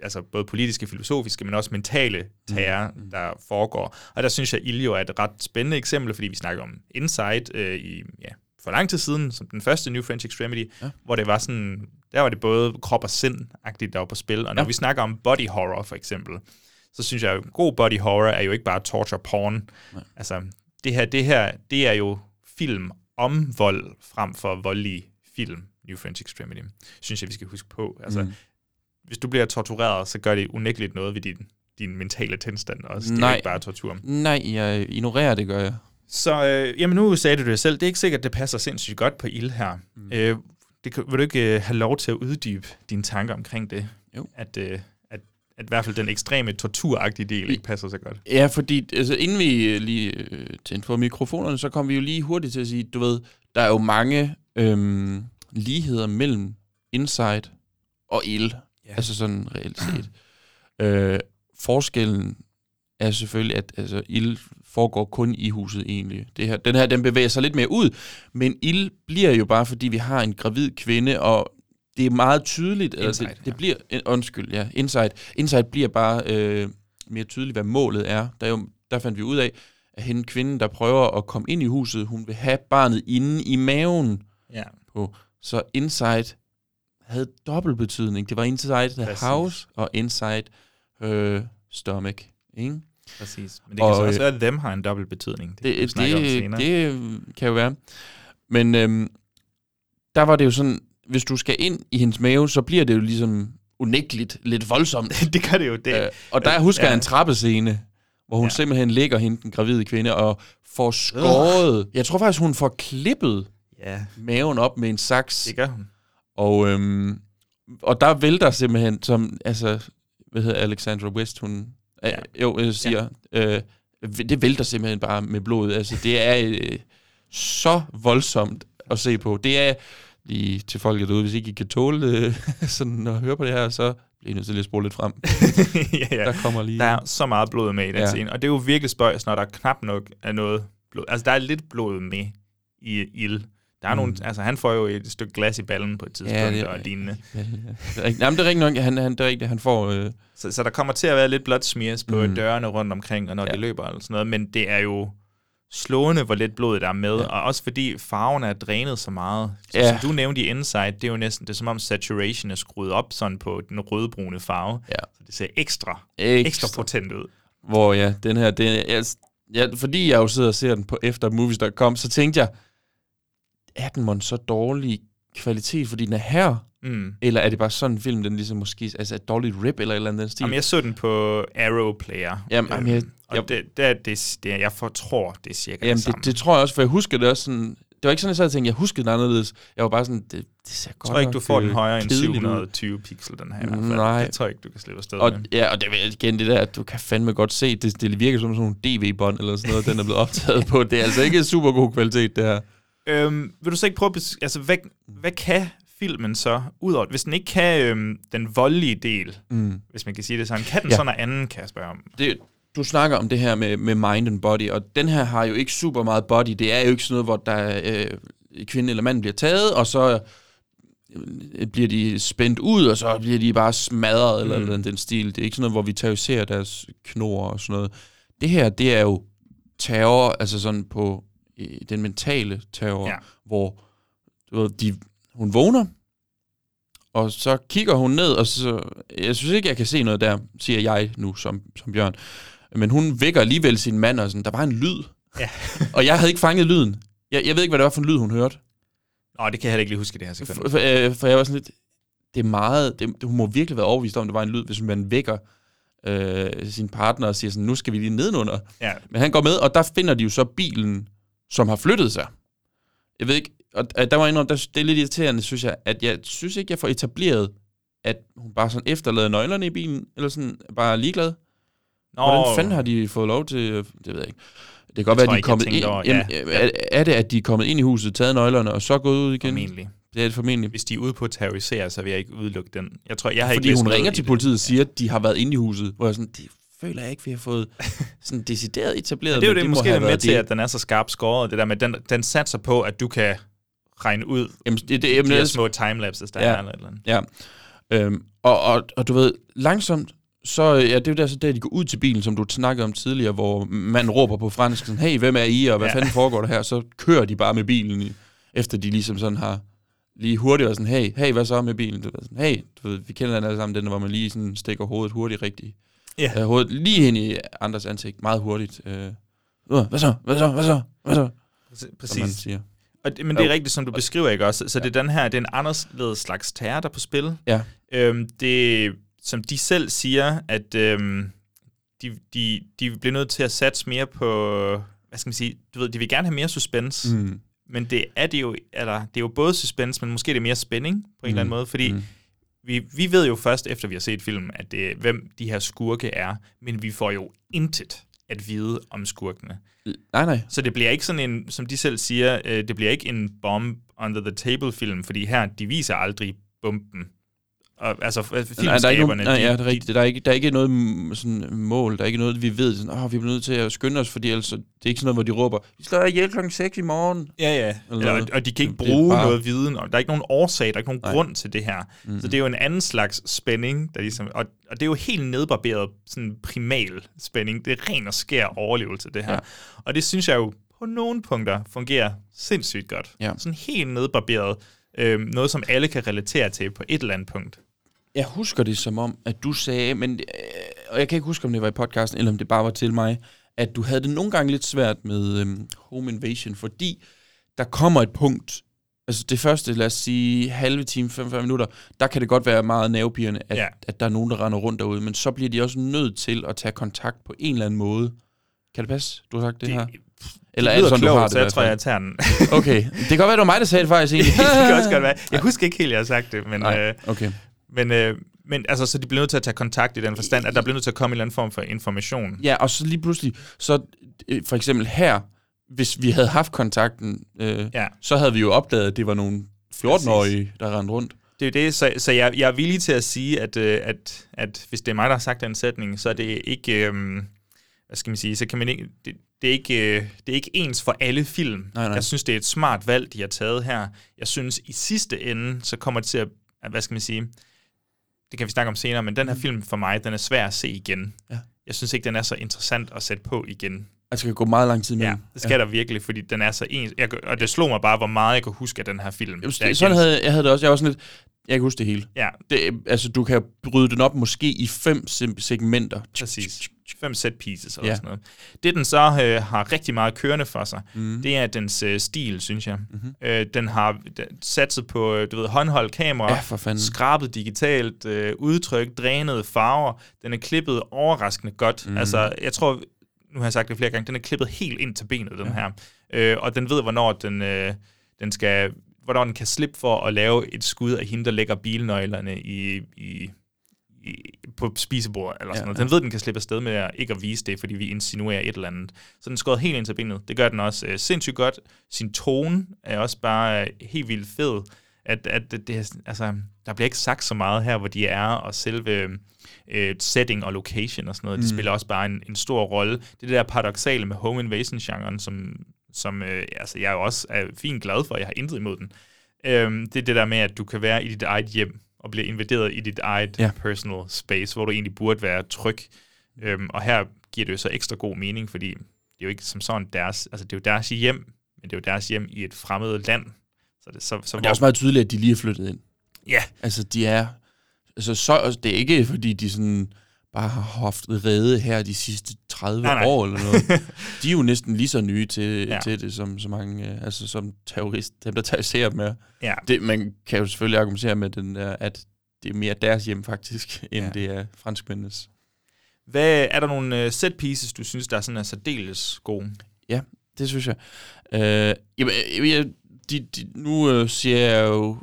altså både politiske, filosofiske, men også mentale terror, mm. der foregår. Og der synes jeg, Iljo er et ret spændende eksempel, fordi vi snakker om Inside øh, i, ja, for lang tid siden, som den første New French Extremity, ja. hvor det var sådan, der var det både krop og sind-agtigt, der var på spil. Og når Ja. vi snakker om body horror, for eksempel, så synes jeg, at god body horror er jo ikke bare torture porn. Nej. Altså, det her, det her, det er jo film om vold, frem for voldelige film, New French Extremity, synes jeg, vi skal huske på. Altså, Mm. Hvis du bliver tortureret, så gør det unægteligt noget ved din, din mentale tilstand også. Det er Nej. ikke bare tortur. Nej, jeg ignorerer det, gør jeg. Så øh, jamen nu sagde du det selv, det er ikke sikkert, det passer sindssygt godt på ild her. Mm. Øh, det, kan- vil du ikke øh, have lov til at uddybe dine tanker omkring det? Jo. At, øh, at, at i hvert fald den ekstreme torturagtige del ikke passer så godt. Ja, fordi altså, inden vi øh, lige øh, tændte for mikrofonerne, så kom vi jo lige hurtigt til at sige, du ved, der er jo mange øhm, ligheder mellem Inside og ild. Ja. Altså sådan reelt set. øh, forskellen er selvfølgelig, at altså, ild foregår kun i huset egentlig. Det her, den her, den bevæger sig lidt mere ud, men ild bliver jo bare, fordi vi har en gravid kvinde, og det er meget tydeligt, eller Inside, det, det bliver, undskyld, ja, Inside, Inside bliver bare øh, mere tydeligt, hvad målet er. Der, er jo, der fandt vi ud af, at hende kvinden, der prøver at komme ind i huset, hun vil have barnet inde i maven. Ja. På. Så Inside havde dobbelt betydning. Det var Inside the Præcis. house og Inside her stomach. Ikke? Præcis. Men det kan Og, så også øh, være, at dem har en dobbelt betydning. Det, Det, det, det kan jo være. Men øhm, der var det jo sådan, hvis du skal ind i hendes mave, så bliver det jo ligesom unægteligt lidt voldsomt. det gør det jo. Det, Øh, og der husker Ja. jeg en trappescene, hvor hun Ja. simpelthen ligger hende, den gravide kvinde, og får skåret. Jeg tror faktisk, hun får klippet Ja, maven op med en saks. det gør hun. Og, øhm, og der vælter simpelthen, som, altså, hvad hedder Alexandra West, hun ja. Ja. jo øh, siger, ja. øh, det vælter simpelthen bare med blod. Altså, det er øh, så voldsomt at se på. Det er lige til folket derude, hvis ikke I kan tåle øh, sådan at høre på det her, så bliver I nødt til lige at spole lidt frem. ja, ja. Der kommer lige... Der er så meget blod med i den. Ja. scene, og det er jo virkelig spøjs, når der knap nok er noget blod. Altså, der er lidt blod med i ild. Der er mm. nogle, altså, han får jo et stykke glas i ballen på et tidspunkt, ja, det det, er- og lignende. Ja, ja. Det er rigtigt. Jamen, det er rigtigt nok. Han, han, det er rigtigt. Han får... Øh, Så, så der kommer til at være lidt blot smiers på mm. Dørene rundt omkring, og når ja. De løber og sådan noget, men det er jo slående, hvor lidt blod der er med, ja. Og også fordi farven er drænet så meget. Så, Ja. Som du nævnte i Inside, det er jo næsten, det er som om saturation er skruet op sådan på den rødbrune farve, Ja. så det ser ekstra, ekstra. ekstra potent ud. Hvor ja, den her, den, jeg, ja, fordi jeg jo sidder og ser den på efter movies.com, så tænkte jeg, er den mon så dårlig kvalitet, fordi den er her? Mm. Eller er det bare sådan en film, den ligesom måske altså et dårligt rip eller et eller andet den stil? Jamen, jeg så den på Arrow Player. Jamen, jamen, jeg- og jeg- det, det, er, det, det, jeg for, tror, det er cirka Jamen, det samme. det, det, tror jeg også, for jeg husker det også sådan... Det var ikke sådan, jeg sad og tænkte, jeg huskede den anderledes. Jeg var bare sådan, det, det ser godt jeg tror ikke, du får den øh, højere end kedeligt ud. 720 pixel, den her i hvert fald. Nej. Det tror jeg ikke, du kan slippe afsted Og, med. ja, og det er igen det der, at du kan fandme godt se, det, det virker som sådan nogle DV-bånd eller sådan noget, den er blevet optaget på. Det er altså ikke super god kvalitet, det her. Øhm, vil du så ikke prøve at altså, hvad, hvad kan filmen så, udover, hvis den ikke kan øhm, den voldelige del, Mm. hvis man kan sige det sådan, kan den Ja. så noget andet, kan jeg spørge om? det, du snakker om det her med, med mind and body, og den her har jo ikke super meget body. Det er jo ikke sådan noget, hvor der øh, kvinde eller mand bliver taget, og så øh, bliver de spændt ud, og så bliver de bare smadret, eller, Mm. eller den stil. Det er ikke sådan noget, hvor vi terroriserer deres knor og sådan noget. Det her, det er jo terror, altså sådan på øh, den mentale terror, Ja. hvor du ved, de, hun vågner, og så kigger hun ned, og så, jeg synes ikke, jeg kan se noget der, siger jeg nu som, som Bjørn. Men hun vækker alligevel sin mand, og sådan, der var en lyd. Ja. og jeg havde ikke fanget lyden. Jeg, jeg ved ikke, hvad det var for en lyd, hun hørte. Nå, det kan jeg heller ikke lige huske det her sekund. For, for, øh, for jeg var sådan lidt, det er meget, det, hun må virkelig være overbevist om, det var en lyd, hvis man vækker øh, sin partner og siger sådan, nu skal vi lige nedenunder. Ja. Men han går med, og der finder de jo så bilen, som har flyttet sig. Jeg ved ikke, og der var en, der, det er lidt irriterende, synes jeg, at jeg synes ikke, jeg får etableret, at hun bare sådan efterlader nøglerne i bilen, eller sådan bare er ligeglad. Nå, Hvordan fanden har de fået lov til, det ved jeg ikke. Det kan godt være, at de er kommet ind. over- Jamen, er, er det, at de er kommet ind i huset, taget nøglerne, og så gået ud igen? formentlig. Det er det formentlig. Hvis de er ude på at terrorisere, så vil jeg ikke udelukke den. Jeg tror, jeg har Fordi ikke hun ringer til politiet og siger, at de har været inde i huset. Hvor jeg sådan, det føler jeg ikke, vi har fået sådan decideret etableret. Ja, det er jo det, må måske er med til, at den er så skarpt skåret, det der med, den, den satser på, at du kan regne ud Jamen, det, det, de jamen, her det, små timelapses, der Ja. er, eller eller andet. Ja. Øhm, og, og, og du ved, langsomt, så ja, det er jo der, så der, de går ud til bilen, som du snakkede om tidligere, hvor man råber på fransk, sådan, hey, hvem er I, og hvad Ja. ja. fanden foregår der her? Så kører de bare med bilen, i, efter de ligesom sådan har lige hurtigt og sådan, hey, hey, hvad så med bilen? Du ved, sådan, hey, du ved, vi kender den alle sammen, den, hvor man lige sådan stikker hovedet hurtigt rigtigt. Ja. Øh, hovedet lige ind i andres ansigt, meget hurtigt. Øh, "Øh, hvad så, hvad så, hvad så, hvad så? Præcis. Som man siger. Og, det- men det er Jo. rigtigt, som du beskriver, ikke også? Så det er den her, det er en anderledes slags terror, der er på spil. Ja. Øhm, det, som de selv siger, at øhm, de, de, de bliver nødt til at satse mere på, hvad skal man sige, du ved, de vil gerne have mere suspense, Mm. men det er det jo, eller det er jo både suspense, men måske er det mere spænding på en eller anden Mm. måde, fordi Mm. Vi, vi ved jo først, efter vi har set filmen, at det, hvem de her skurke er, men vi får jo intet at vide om skurkene. Nej, nej. Så det bliver ikke sådan en, som de selv siger, øh, det bliver ikke en bomb under the table film, fordi her, de viser aldrig bomben. Og, altså, f- Nej, der er ikke nogen, filmskaberne, nej, ja, det er rigtigt. Der er ikke, der er ikke noget sådan, mål, der er ikke noget, vi ved, sådan, oh, vi bliver nødt til at skynde os, fordi ellers, det er ikke sådan noget, hvor de råber, vi slår jer ihjel klokken 6 i morgen. Ja, ja. Eller og, noget. og de kan ikke bruge bare- noget viden, og der er ikke nogen årsag, der er ikke nogen Nej. grund til det her. Mm. Så det er jo en anden slags spænding, der ligesom, og, og det er jo helt nedbarberet sådan primal spænding. Det er ren og skær overlevelse, det her. Ja. Og det synes jeg jo på nogle punkter fungerer sindssygt godt. Ja. Sådan helt nedbarberet. Øh, noget, som alle kan relatere til på et eller andet punkt. Jeg husker det som om, at du sagde, men, øh, og jeg kan ikke huske, om det var i podcasten, eller om det bare var til mig, at du havde det nogle gange lidt svært med øhm, Home Invasion, fordi der kommer et punkt altså det første, lad os sige, halve time, 45 minutter, der kan det godt være meget nervepirrende, at, Ja. at der er nogen, der render rundt derude, men så bliver de også nødt til at tage kontakt på en eller anden måde. Kan det passe, du har sagt det, Det- her? det Eller er det sådan, du klogt, har det? så jeg tror, jeg tager den. Okay, det kan godt være, det var mig, der sagde det faktisk egentlig. det kan også godt være. Jeg husker ikke helt, jeg har sagt det, men... Nej, øh, okay. Men, øh, men altså, så de bliver nødt til at tage kontakt i den forstand, at der bliver nødt til at komme en eller anden form for information. Ja, og så lige pludselig, så øh, for eksempel her, hvis vi havde haft kontakten, øh, Ja. så havde vi jo opdaget, at det var nogle 14-årige, der rendte rundt. Det er det, så, så jeg, jeg er villig til at sige, at, øh, at, at hvis det er mig, der har sagt den sætning, så er det ikke, øh, hvad skal man sige, så kan man ikke, det, det, er ikke, øh, det er ikke ens for alle film. Nej, nej. Jeg synes, det er et smart valg, de har taget her. Jeg synes, i sidste ende, så kommer det til at hvad skal man sige, det kan vi snakke om senere, men den her film for mig, den er svær at se igen. Mm. Ja. Jeg synes ikke, den er så interessant at sætte på igen. Altså, det kan gå meget lang tid med Ja, det skal ja. der virkelig, fordi den er så ens. Jeg, og det slog mig bare, hvor meget jeg kunne huske af den her film. Jamen, jeg sådan kendte- havde jeg havde det også. Jeg var sådan lidt, jeg kan huske det hele. Ja. Det, altså, du kan bryde den op måske i fem segmenter. Præcis. Fem set pieces eller Ja. sådan noget. Det, den så øh, har rigtig meget kørende for sig, mm. det er dens øh, stil, synes jeg. Mm-hmm. Øh, den har satset på, øh, du ved, håndholdt kamera, Ja, skrabet digitalt, øh, udtryk, drænede farver. Den er klippet overraskende godt. Mm. Altså, jeg tror, nu har jeg sagt det flere gange, den er klippet helt ind til benet, den her. Øh, og den ved, hvornår den, øh, den skal hvornår den kan slippe for at lave et skud af hende, der lægger bilnøglerne i, i, i, på spisebordet, eller Ja, sådan noget. ja. Den ved, den kan slippe afsted med at ikke at vise det, fordi vi insinuerer et eller andet. Så den skåret helt ind til benet. Det gør den også øh, sindssygt godt. Sin tone er også bare øh, helt vildt fed. At, at det, det, altså, der bliver ikke sagt så meget her, hvor de er, og selve øh, setting og location og sådan noget, det Mm. spiller også bare en, en stor rolle. Det det der paradoxale med home invasion-genren, som, som øh, altså, jeg jo også er fint glad for, jeg har intet imod den. Øhm, det er det der med, at du kan være i dit eget hjem, og blive invaderet i dit eget Ja. personal space, hvor du egentlig burde være tryg. Øhm, og her giver det jo så ekstra god mening, fordi det er jo ikke som sådan deres, altså det er jo deres hjem, men det er jo deres hjem i et fremmed land. Så det, så, så Og det er også meget tydeligt, at de lige er flyttet ind. Ja. Altså, de er... Altså, så, altså, det er ikke, fordi de sådan bare har haft rede her de sidste 30 Nej, nej. år eller noget. De er jo næsten lige så nye til, Ja. til det, som så mange, øh, altså som terrorist, dem der terroriserer dem er. Ja. Det, man kan jo selvfølgelig argumentere med den der, at det er mere deres hjem faktisk, end Ja. det er franskmændenes. Hvad, er der nogle uh, set pieces, du synes, der er sådan er særdeles gode? Ja, det synes jeg. Øh, jamen, jeg, jeg, de, de, nu øh, siger jeg jo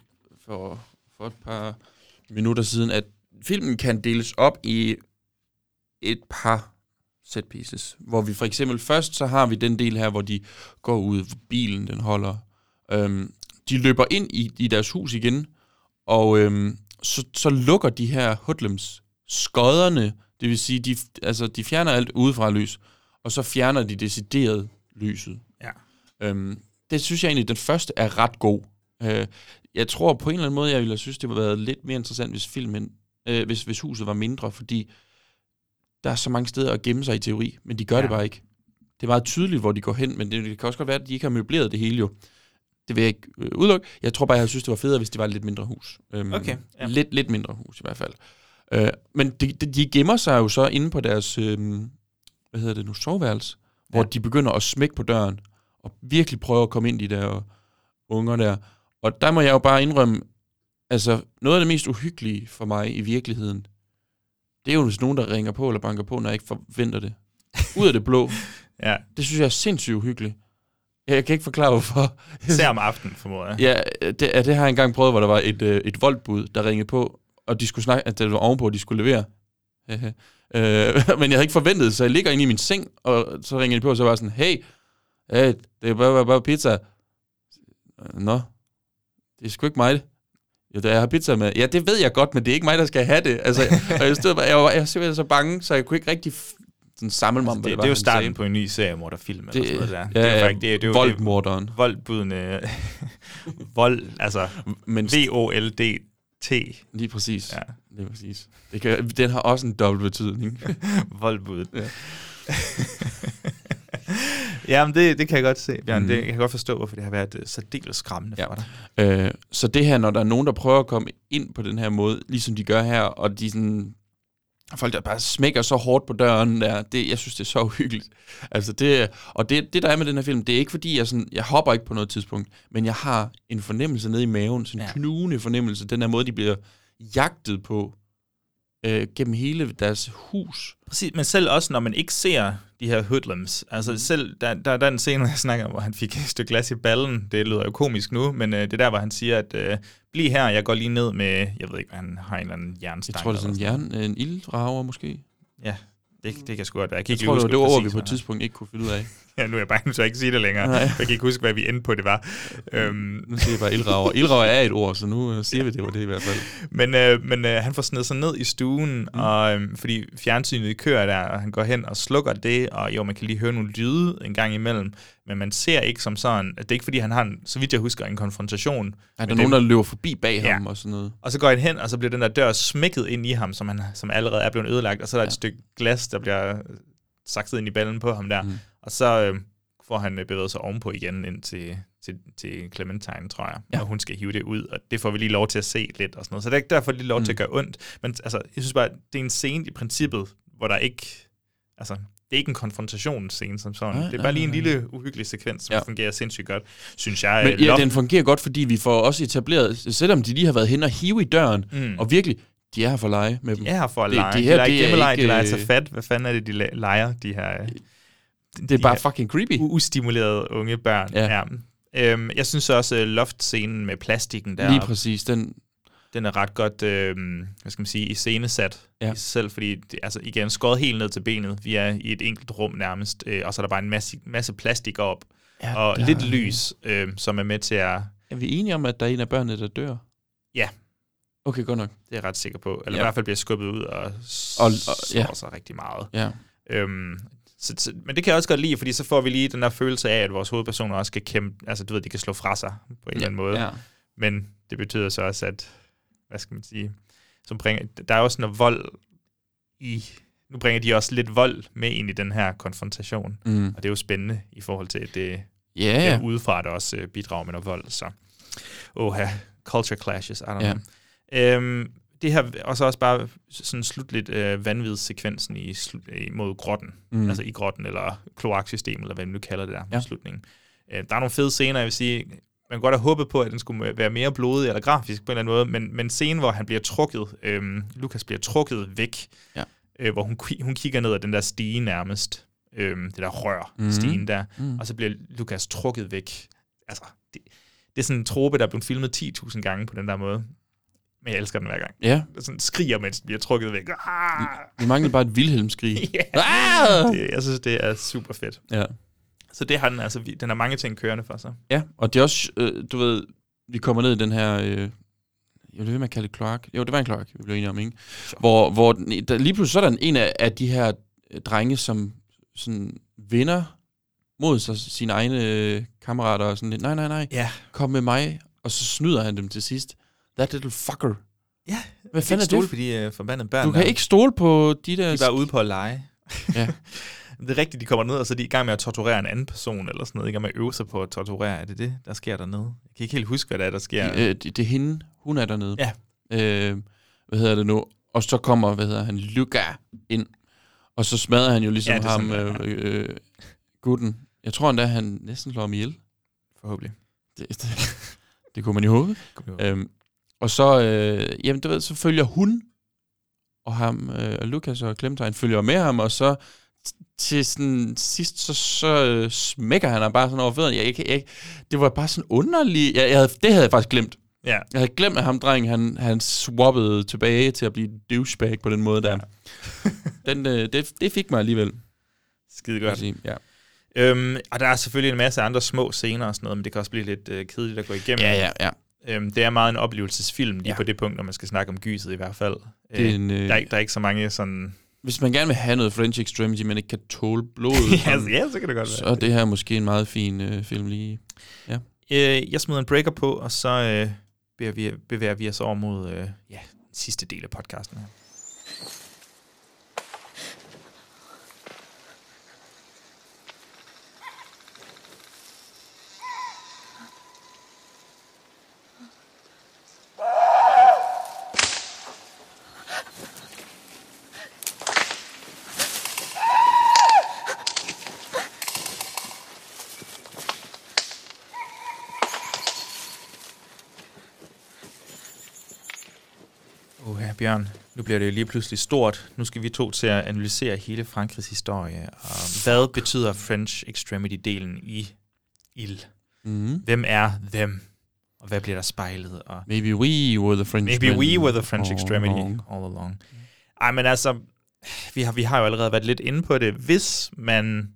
for, for et par minutter siden, at filmen kan deles op i et par set pieces. Hvor vi for eksempel først, så har vi den del her, hvor de går ud, hvor bilen den holder. Øhm, de løber ind i, i deres hus igen, og øhm, så, så lukker de her hoodlums skodderne, det vil sige, de, altså, de fjerner alt udefra lys, og så fjerner de decideret lyset. Ja. Øhm, det synes jeg egentlig, den første er ret god. Øh, jeg tror på en eller anden måde, jeg ville have synes, det ville have været lidt mere interessant, hvis filmen, øh, hvis, hvis huset var mindre, fordi der er så mange steder at gemme sig i teori, men de gør Ja. det bare ikke. Det er meget tydeligt, hvor de går hen, men det, det kan også godt være, at de ikke har møbleret det hele jo. Det vil jeg ikke øh, udelukke. Jeg tror bare, jeg synes, det var federe, hvis det var et lidt mindre hus. Øhm, Okay, ja. Lidt, lidt mindre hus i hvert fald. Øh, men de, de, de gemmer sig jo så inde på deres, øh, hvad hedder det nu, soveværelse, hvor Ja. de begynder at smække på døren, og virkelig prøve at komme ind i de der unger der. Og der må jeg jo bare indrømme, altså noget af det mest uhyggelige for mig i virkeligheden, det er jo hvis nogen, der ringer på eller banker på, når jeg ikke forventer det. Ud af det blå. Ja. Det synes jeg er sindssygt uhyggeligt. Jeg kan ikke forklare, hvorfor. Især om aftenen, formoder jeg. Ja, det, ja, det har jeg engang prøvet, hvor der var et, øh, et voldbud, der ringede på, og de skulle snakke, at det var ovenpå, at de skulle levere. øh, men jeg havde ikke forventet det, så jeg ligger inde i min seng, og så ringer de på, og så var jeg sådan, hey, hey det er bare, bare, bare pizza. Nå, det er sgu ikke mig. Jo, det er, jeg har pizza med. Ja, det ved jeg godt, men det er ikke mig, der skal have det. Altså, og jeg, stod, bare- jeg, var, jeg var simpelthen så bange, så jeg kunne ikke rigtig sådan samle mig om, Altså, hvad det, var, det er jo starten sagde. på en ny seriemorderfilm, eller Det- sådan noget der. ja, det er jo faktisk, det, er- det er jo voldmorderen. Det, voldbudende, vold, altså Men V-O-L-D-T. Lige præcis. Ja. Lige præcis. Det kan, den har også en dobbelt betydning. Voldbuddet. Ja. Jamen, det, det kan jeg godt se, Bjørn. Mm. Det, jeg kan godt forstå, hvorfor det har været øh, særdeles skræmmende Ja. for dig. Øh, så det her, når der er nogen, der prøver at komme ind på den her måde, ligesom de gør her, og de sådan folk, der bare smækker så hårdt på døren der, det, jeg synes, det er så uhyggeligt. Altså det, og det, det, der er med den her film, det er ikke fordi, jeg, sådan, jeg hopper ikke på noget tidspunkt, men jeg har en fornemmelse nede i maven, sådan en ja. knugende fornemmelse, den her måde, de bliver jagtet på øh, gennem hele deres hus. Præcis, men selv også, når man ikke ser de her hoodlums. Altså selv, der, der, der er en scene, jeg snakker om, hvor han fik et stykke glas i ballen. Det lyder jo komisk nu, men øh, det er der, hvor han siger, at øh, bliv her, jeg går lige ned med, jeg ved ikke, hvad han har en eller anden jernstang. Jeg tror, det er sådan en, jern, en ildrager måske. Ja, det, det kan sgu godt være. Jeg, kan Jeg ikke tror, det var det ord, vi på et tidspunkt ikke kunne finde ud af. Ja, nu er jeg bange, så jeg ikke sige det længere. Nej. Jeg kan ikke huske, hvad vi endte på, det var. Øhm, Nu siger jeg bare ildrager. Ildrager er et ord, så nu øh, siger vi, det var det i hvert fald. Men, øh, men øh, han får snedet sig ned i stuen, mm. og, øh, fordi fjernsynet kører der, og han går hen og slukker det, og jo, man kan lige høre nogle lyde en gang imellem, men man ser ikke som sådan, at det er ikke fordi, han har, en, så vidt jeg husker, en konfrontation. Er der nogen, det- der løber forbi bag Ja. ham og sådan noget? Og så går han hen, og så bliver den der dør smækket ind i ham, som, han, som allerede er blevet ødelagt, og så er der ja. et stykke glas, der bliver sakset ind i ballen på ham der, mm. Og så øh, får han øh, bevæget sig ovenpå igen ind til, til, til Clementine, tror jeg, ja. og hun skal hive det ud, og det får vi lige lov til at se lidt og sådan noget. Så det er ikke derfor lige lov mm. til at gøre ondt, men altså, jeg synes bare, det er en scene i princippet, hvor der ikke, altså, det er ikke en konfrontationsscene som sådan. Nej, det er bare lige en lille uhyggelig sekvens, som Ja. ja. fungerer sindssygt godt, synes jeg. Men Øh, ja, den fungerer godt, fordi vi får også etableret, selvom de lige har været hen og hive i døren, Mm. og virkelig, de er her for at lege med dem. De er her for at lege. det De, her, leger det er gemmeleg, ikke, de leger sig øh, fat. Hvad fanden er det, de le- leger, de her... Det er bare fucking creepy. Ustimulerede unge børn. Ja. Ja. Øhm, jeg synes også, uh, loftscenen med plastikken der... Lige præcis, den... Den er ret godt, øh, hvad skal man sige, iscenesat Ja. i sig selv, fordi det, altså igen, skåret helt ned til benet. Vi er i et enkelt rum nærmest, øh, og så er der bare en masse, masse plastik op, Ja, og der- lidt lys, øh, som er med til at... Er vi enige om, at der er en af børnene, der dør? Ja. Okay, godt nok. Det er jeg ret sikker på. Eller Ja. i hvert fald bliver skubbet ud og, Og- og, ja. sig rigtig meget. Ja. Øhm, så, så, men det kan jeg også godt lide, fordi så får vi lige den der følelse af, at vores hovedpersoner også skal kæmpe, altså du ved, de kan slå fra sig på en Ja, eller anden måde. ja. Men det betyder så også, at, hvad skal man sige, som bringer, der er også noget vold i, nu bringer de også lidt vold med ind i den her konfrontation. Mm. Og det er jo spændende i forhold til, at det, Ja, det udefra, der også øh, bidrager med noget vold. Så, oha, culture clashes, I don't Ja. know. Øhm, det her, og så også bare sådan slutligt øh, vanvidssekvensen i, slu- imod grotten. Mm. Altså i grotten, eller kloaksystemet, eller hvad man nu kalder det der Ja. slutningen. Øh, der er nogle fede scener, jeg vil sige, man kunne godt have håbet på, at den skulle være mere blodig eller grafisk på en eller anden måde, men, men scenen, hvor han bliver trukket, øh, Lukas bliver trukket væk, Ja. øh, hvor hun, hun kigger ned ad den der stige nærmest, øh, det der rør, mm. stigen der, mm. og så bliver Lukas trukket væk. Altså, det, det er sådan en trope, der er blevet filmet 10.000 gange på den der måde. Men jeg elsker den hver gang. Ja. Er sådan skriger, mens den bliver trukket væk. Ah! Vi mangler bare et Wilhelm-skrig. Ja. Ah! Det, jeg synes, det er super fedt. Ja. Så det har den, altså, den har mange ting kørende for sig. Ja, og det er også, øh, du ved, vi kommer ned i den her, øh, jeg ved med at kalde det kloak. Jo, det var en kloak, vi blev enige om, ikke? Hvor, hvor den, der, lige pludselig så er der en af, af de her drenge, som sådan vinder mod sig, sine egne øh, kammerater og sådan lidt, nej, nej, nej, Ja. kom med mig, og så snyder han dem til sidst. That little fucker. Ja, Hvad fanden er stole det? på de uh, forbandede børn. Du kan der. ikke stole på de der... De er bare ude på at lege. Ja. det er rigtigt, de kommer ned, og så er de i gang med at torturere en anden person, eller sådan noget. I gang med at øve sig på at torturere. Er det det, der sker dernede? Jeg kan ikke helt huske, hvad det er, der sker. Øh, det, det er hende. Hun er dernede. Ja. Øh, hvad hedder det nu? Og så kommer, hvad hedder han, Luca ind. Og så smadrer han jo ligesom Ja, ham, sådan, ja. øh, øh, gutten. Jeg tror endda, han næsten slår ham ihjel. Forhåbentlig. Det, det, det kunne man jo håbe. Øhm, og så, øh, jamen du ved, så følger hun, og ham, øh, og Lukas og Clementine følger med ham, og så til sådan sidst, så, så øh, smækker han ham bare sådan over fødderne. Jeg, jeg, jeg, det var bare sådan underligt. Jeg, jeg havde, det havde jeg faktisk glemt. Ja. Jeg havde glemt, at ham drengen, han, han swappede tilbage til at blive douchebag på den måde der. den, øh, det, det fik mig alligevel. Skide godt. sige. Ja. Øhm, og der er selvfølgelig en masse andre små scener og sådan noget, men det kan også blive lidt øh, kedeligt at gå igennem. Ja, ja, ja. Øhm, det er meget en oplevelsesfilm lige Ja. på det punkt, når man skal snakke om gyset i hvert fald. Det er en, øh, der, er, ikke- der er ikke så mange sådan... Hvis man gerne vil have noget French Extremity, men ikke kan tåle blodet, Ja, sådan, ja, så kan det godt så være. er det her måske en meget fin øh, film lige. Ja. Øh, jeg smider en breaker på, og så øh, bevæger, vi, bevæger vi os over mod øh, ja, sidste del af podcasten her. Bjørn, nu bliver det jo lige pludselig stort. Nu skal vi to til at analysere hele Frankrigs historie. Og hvad betyder French Extremity-delen i IL? Mm. Hvem er dem? Og hvad bliver der spejlet? Og Maybe we were the French Maybe we were the French all Extremity along. all along. Ej, men altså, vi har, vi har jo allerede været lidt inde på det. Hvis man,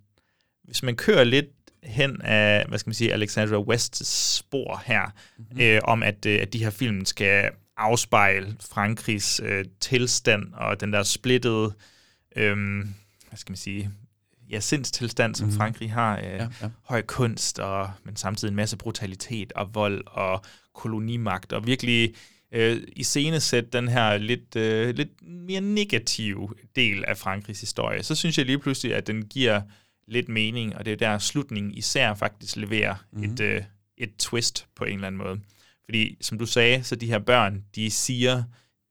hvis man kører lidt hen af, hvad skal man sige, Alexandra Wests spor her, mm-hmm. øh, om at, øh, at de her film skal afspejle Frankrigs øh, tilstand og den der splittede, øh, hvad skal man sige, ja, sindstilstand, som mm-hmm. Frankrig har. Øh, Ja, ja. Høj kunst, og, men samtidig en masse brutalitet og vold og kolonimagt, og virkelig øh, i sætte den her lidt, øh, lidt mere negative del af Frankrigs historie, så synes jeg lige pludselig, at den giver lidt mening, og det er der slutningen især faktisk leverer mm-hmm. et, øh, et twist på en eller anden måde. Fordi, som du sagde, så de her børn, de siger,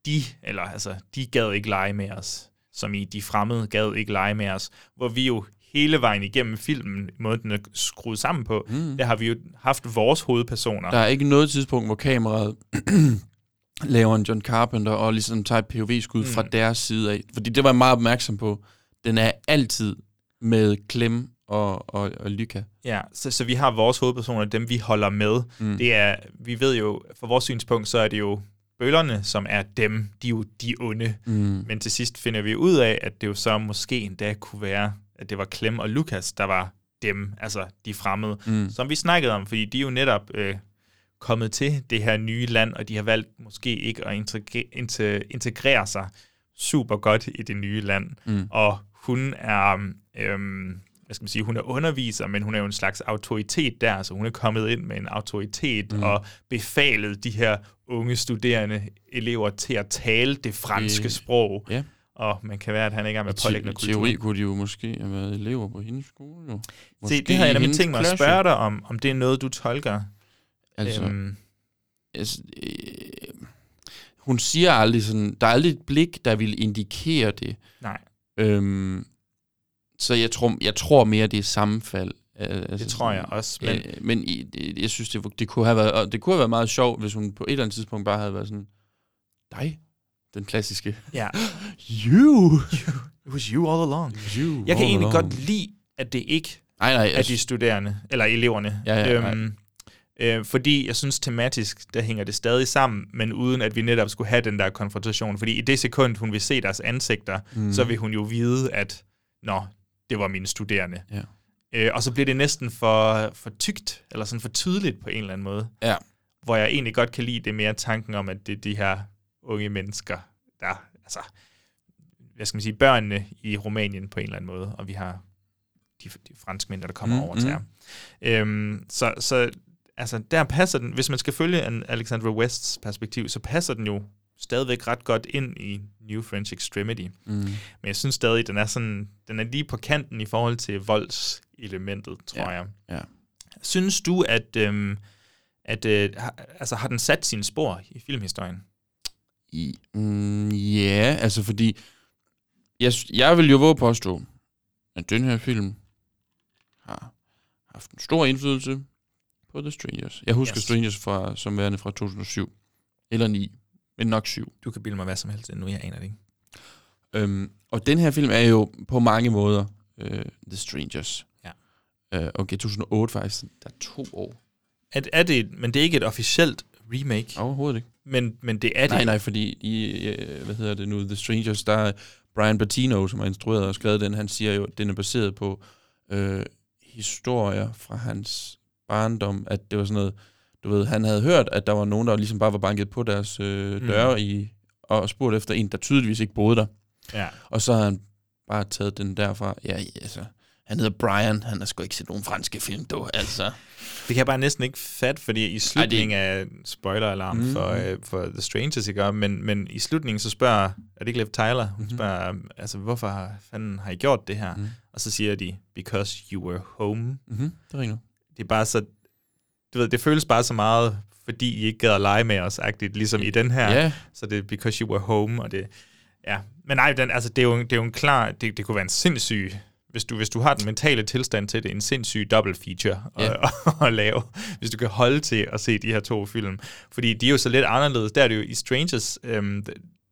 de, eller altså, de gad ikke lege med os, som i de fremmede gad ikke lege med os, hvor vi jo hele vejen igennem filmen, måden den er skruet sammen på, mm. der har vi jo haft vores hovedpersoner. Der er ikke noget tidspunkt, hvor kameraet laver en John Carpenter og ligesom tager et POV-skud mm. fra deres side af. Fordi det var jeg meget opmærksom på. Den er altid med Clem og, og, og Lyka. Ja, så, så vi har vores hovedpersoner, dem vi holder med. Mm. Det er, vi ved jo, fra vores synspunkt, så er det jo bøllerne, som er dem, de er jo de onde. Mm. Men til sidst finder vi ud af, at det jo så måske endda kunne være, at det var Clem og Lukas, der var dem, altså de fremmede, Mm. som vi snakkede om, fordi de er jo netop øh, kommet til det her nye land, og de har valgt måske ikke at integre- inte- integrere sig super godt i det nye land. Mm. Og hun er, øhm, hvad skal man sige, hun er underviser, men hun er jo en slags autoritet der, så hun er kommet ind med en autoritet Mm. og befalet de her unge studerende elever til at tale det franske Det- sprog. Ja. Og man kan være, at han ikke er med I pålæggende te- teori kunne de jo måske have været elever på hendes skole. Jo. Se, det har jeg nemlig tænkt mig at spørge dig om, om det er noget, du tolker. Altså, Øhm, altså, øh, hun siger aldrig sådan, der er aldrig et blik, der vil indikere det. nej, Øhm, så jeg tror, jeg tror mere, det er sammenfald. Øh, Altså, det tror jeg også. Men, øh, men det, jeg synes, det, det, kunne have været, og det kunne have været meget sjovt, hvis hun på et eller andet tidspunkt bare havde været sådan, dig, den klassiske. ja, You! it was you all along. you Jeg kan egentlig along. godt lide, at det ikke Nej, nej, af de studerende, eller eleverne. Ja, ja, øhm, øh, fordi jeg synes tematisk, der hænger det stadig sammen, men uden at vi netop skulle have den der konfrontation. Fordi i det sekund, hun vil se deres ansigter, mm. så vil hun jo vide, at nå, det var mine studerende. Ja. Øh, og så bliver det næsten for, for tykt, eller sådan for tydeligt på en eller anden måde. Ja. Hvor jeg egentlig godt kan lide det mere tanken om, at det er de her unge mennesker, der, altså, hvad skal man sige, børnene i Rumænien på en eller anden måde, og vi har de, de franskmænd, der kommer Mm, mm, over til mm. ham. Øhm, så, så altså, der passer den, hvis man skal følge en Alexandra Wests perspektiv, så passer den jo stadigvæk ret godt ind i New French Extremity. Mm. Men jeg synes stadig, den er sådan, den er lige på kanten i forhold til voldselementet, tror Ja, jeg. ja. Synes du, at, øhm, at øh, altså, har den sat sine spor i filmhistorien? I, mm, ja, altså fordi, jeg, jeg vil jo våge påstå, at den her film har haft en stor indflydelse på The Strangers. Jeg husker yes. Strangers fra, som værende fra 2007, eller 9, men nok 7. Du kan bilde mig hvad som helst, nu jeg aner det ikke. Øhm, og den her film er jo på mange måder øh, The Strangers. Ja. Øh, okay, 2008 faktisk, der er to år. Er, er det, et- men det er ikke et officielt remake, Overhovedet ikke. men, men det er det. Nej, nej, fordi i, øh, hvad hedder det nu, The Strangers, der er Brian Bettino, som har instrueret og skrevet den, han siger jo, at den er baseret på øh, historier fra hans barndom, at det var sådan noget, du ved, han havde hørt, at der var nogen, der ligesom bare var banket på deres øh, Mm. døre i, og spurgt efter en, der tydeligvis ikke boede der. Ja. Og så har han bare taget den derfra. Ja, altså, han hedder Brian, han har sgu ikke set nogen franske film, du, altså. Det kan jeg bare næsten ikke fatte, fordi i slutningen af spoiler-alarm Mm. mm. for, øh, for The Strangers, ikke? Men, men i slutningen så spørger, er det ikke Liv Tyler? Hun Mhm. spørger, altså hvorfor fanden har I gjort det her? Mm. Og så siger de, because you were home. Mm-hmm, det er rigtigt. Det er bare så, du ved, det føles bare så meget, fordi I ikke gad at lege med os, agtigt, ligesom i den her. Ja, Så det er because you were home, og det, ja. Men nej, den, altså, det, er jo, det er jo en klar, det, det kunne være en sindssyg, hvis du, hvis du har den mentale tilstand til det, en sindssyg double feature Ja. at, at lave, hvis du kan holde til at se de her to film. Fordi de er jo så lidt anderledes. Der er det jo i Strangers, øhm,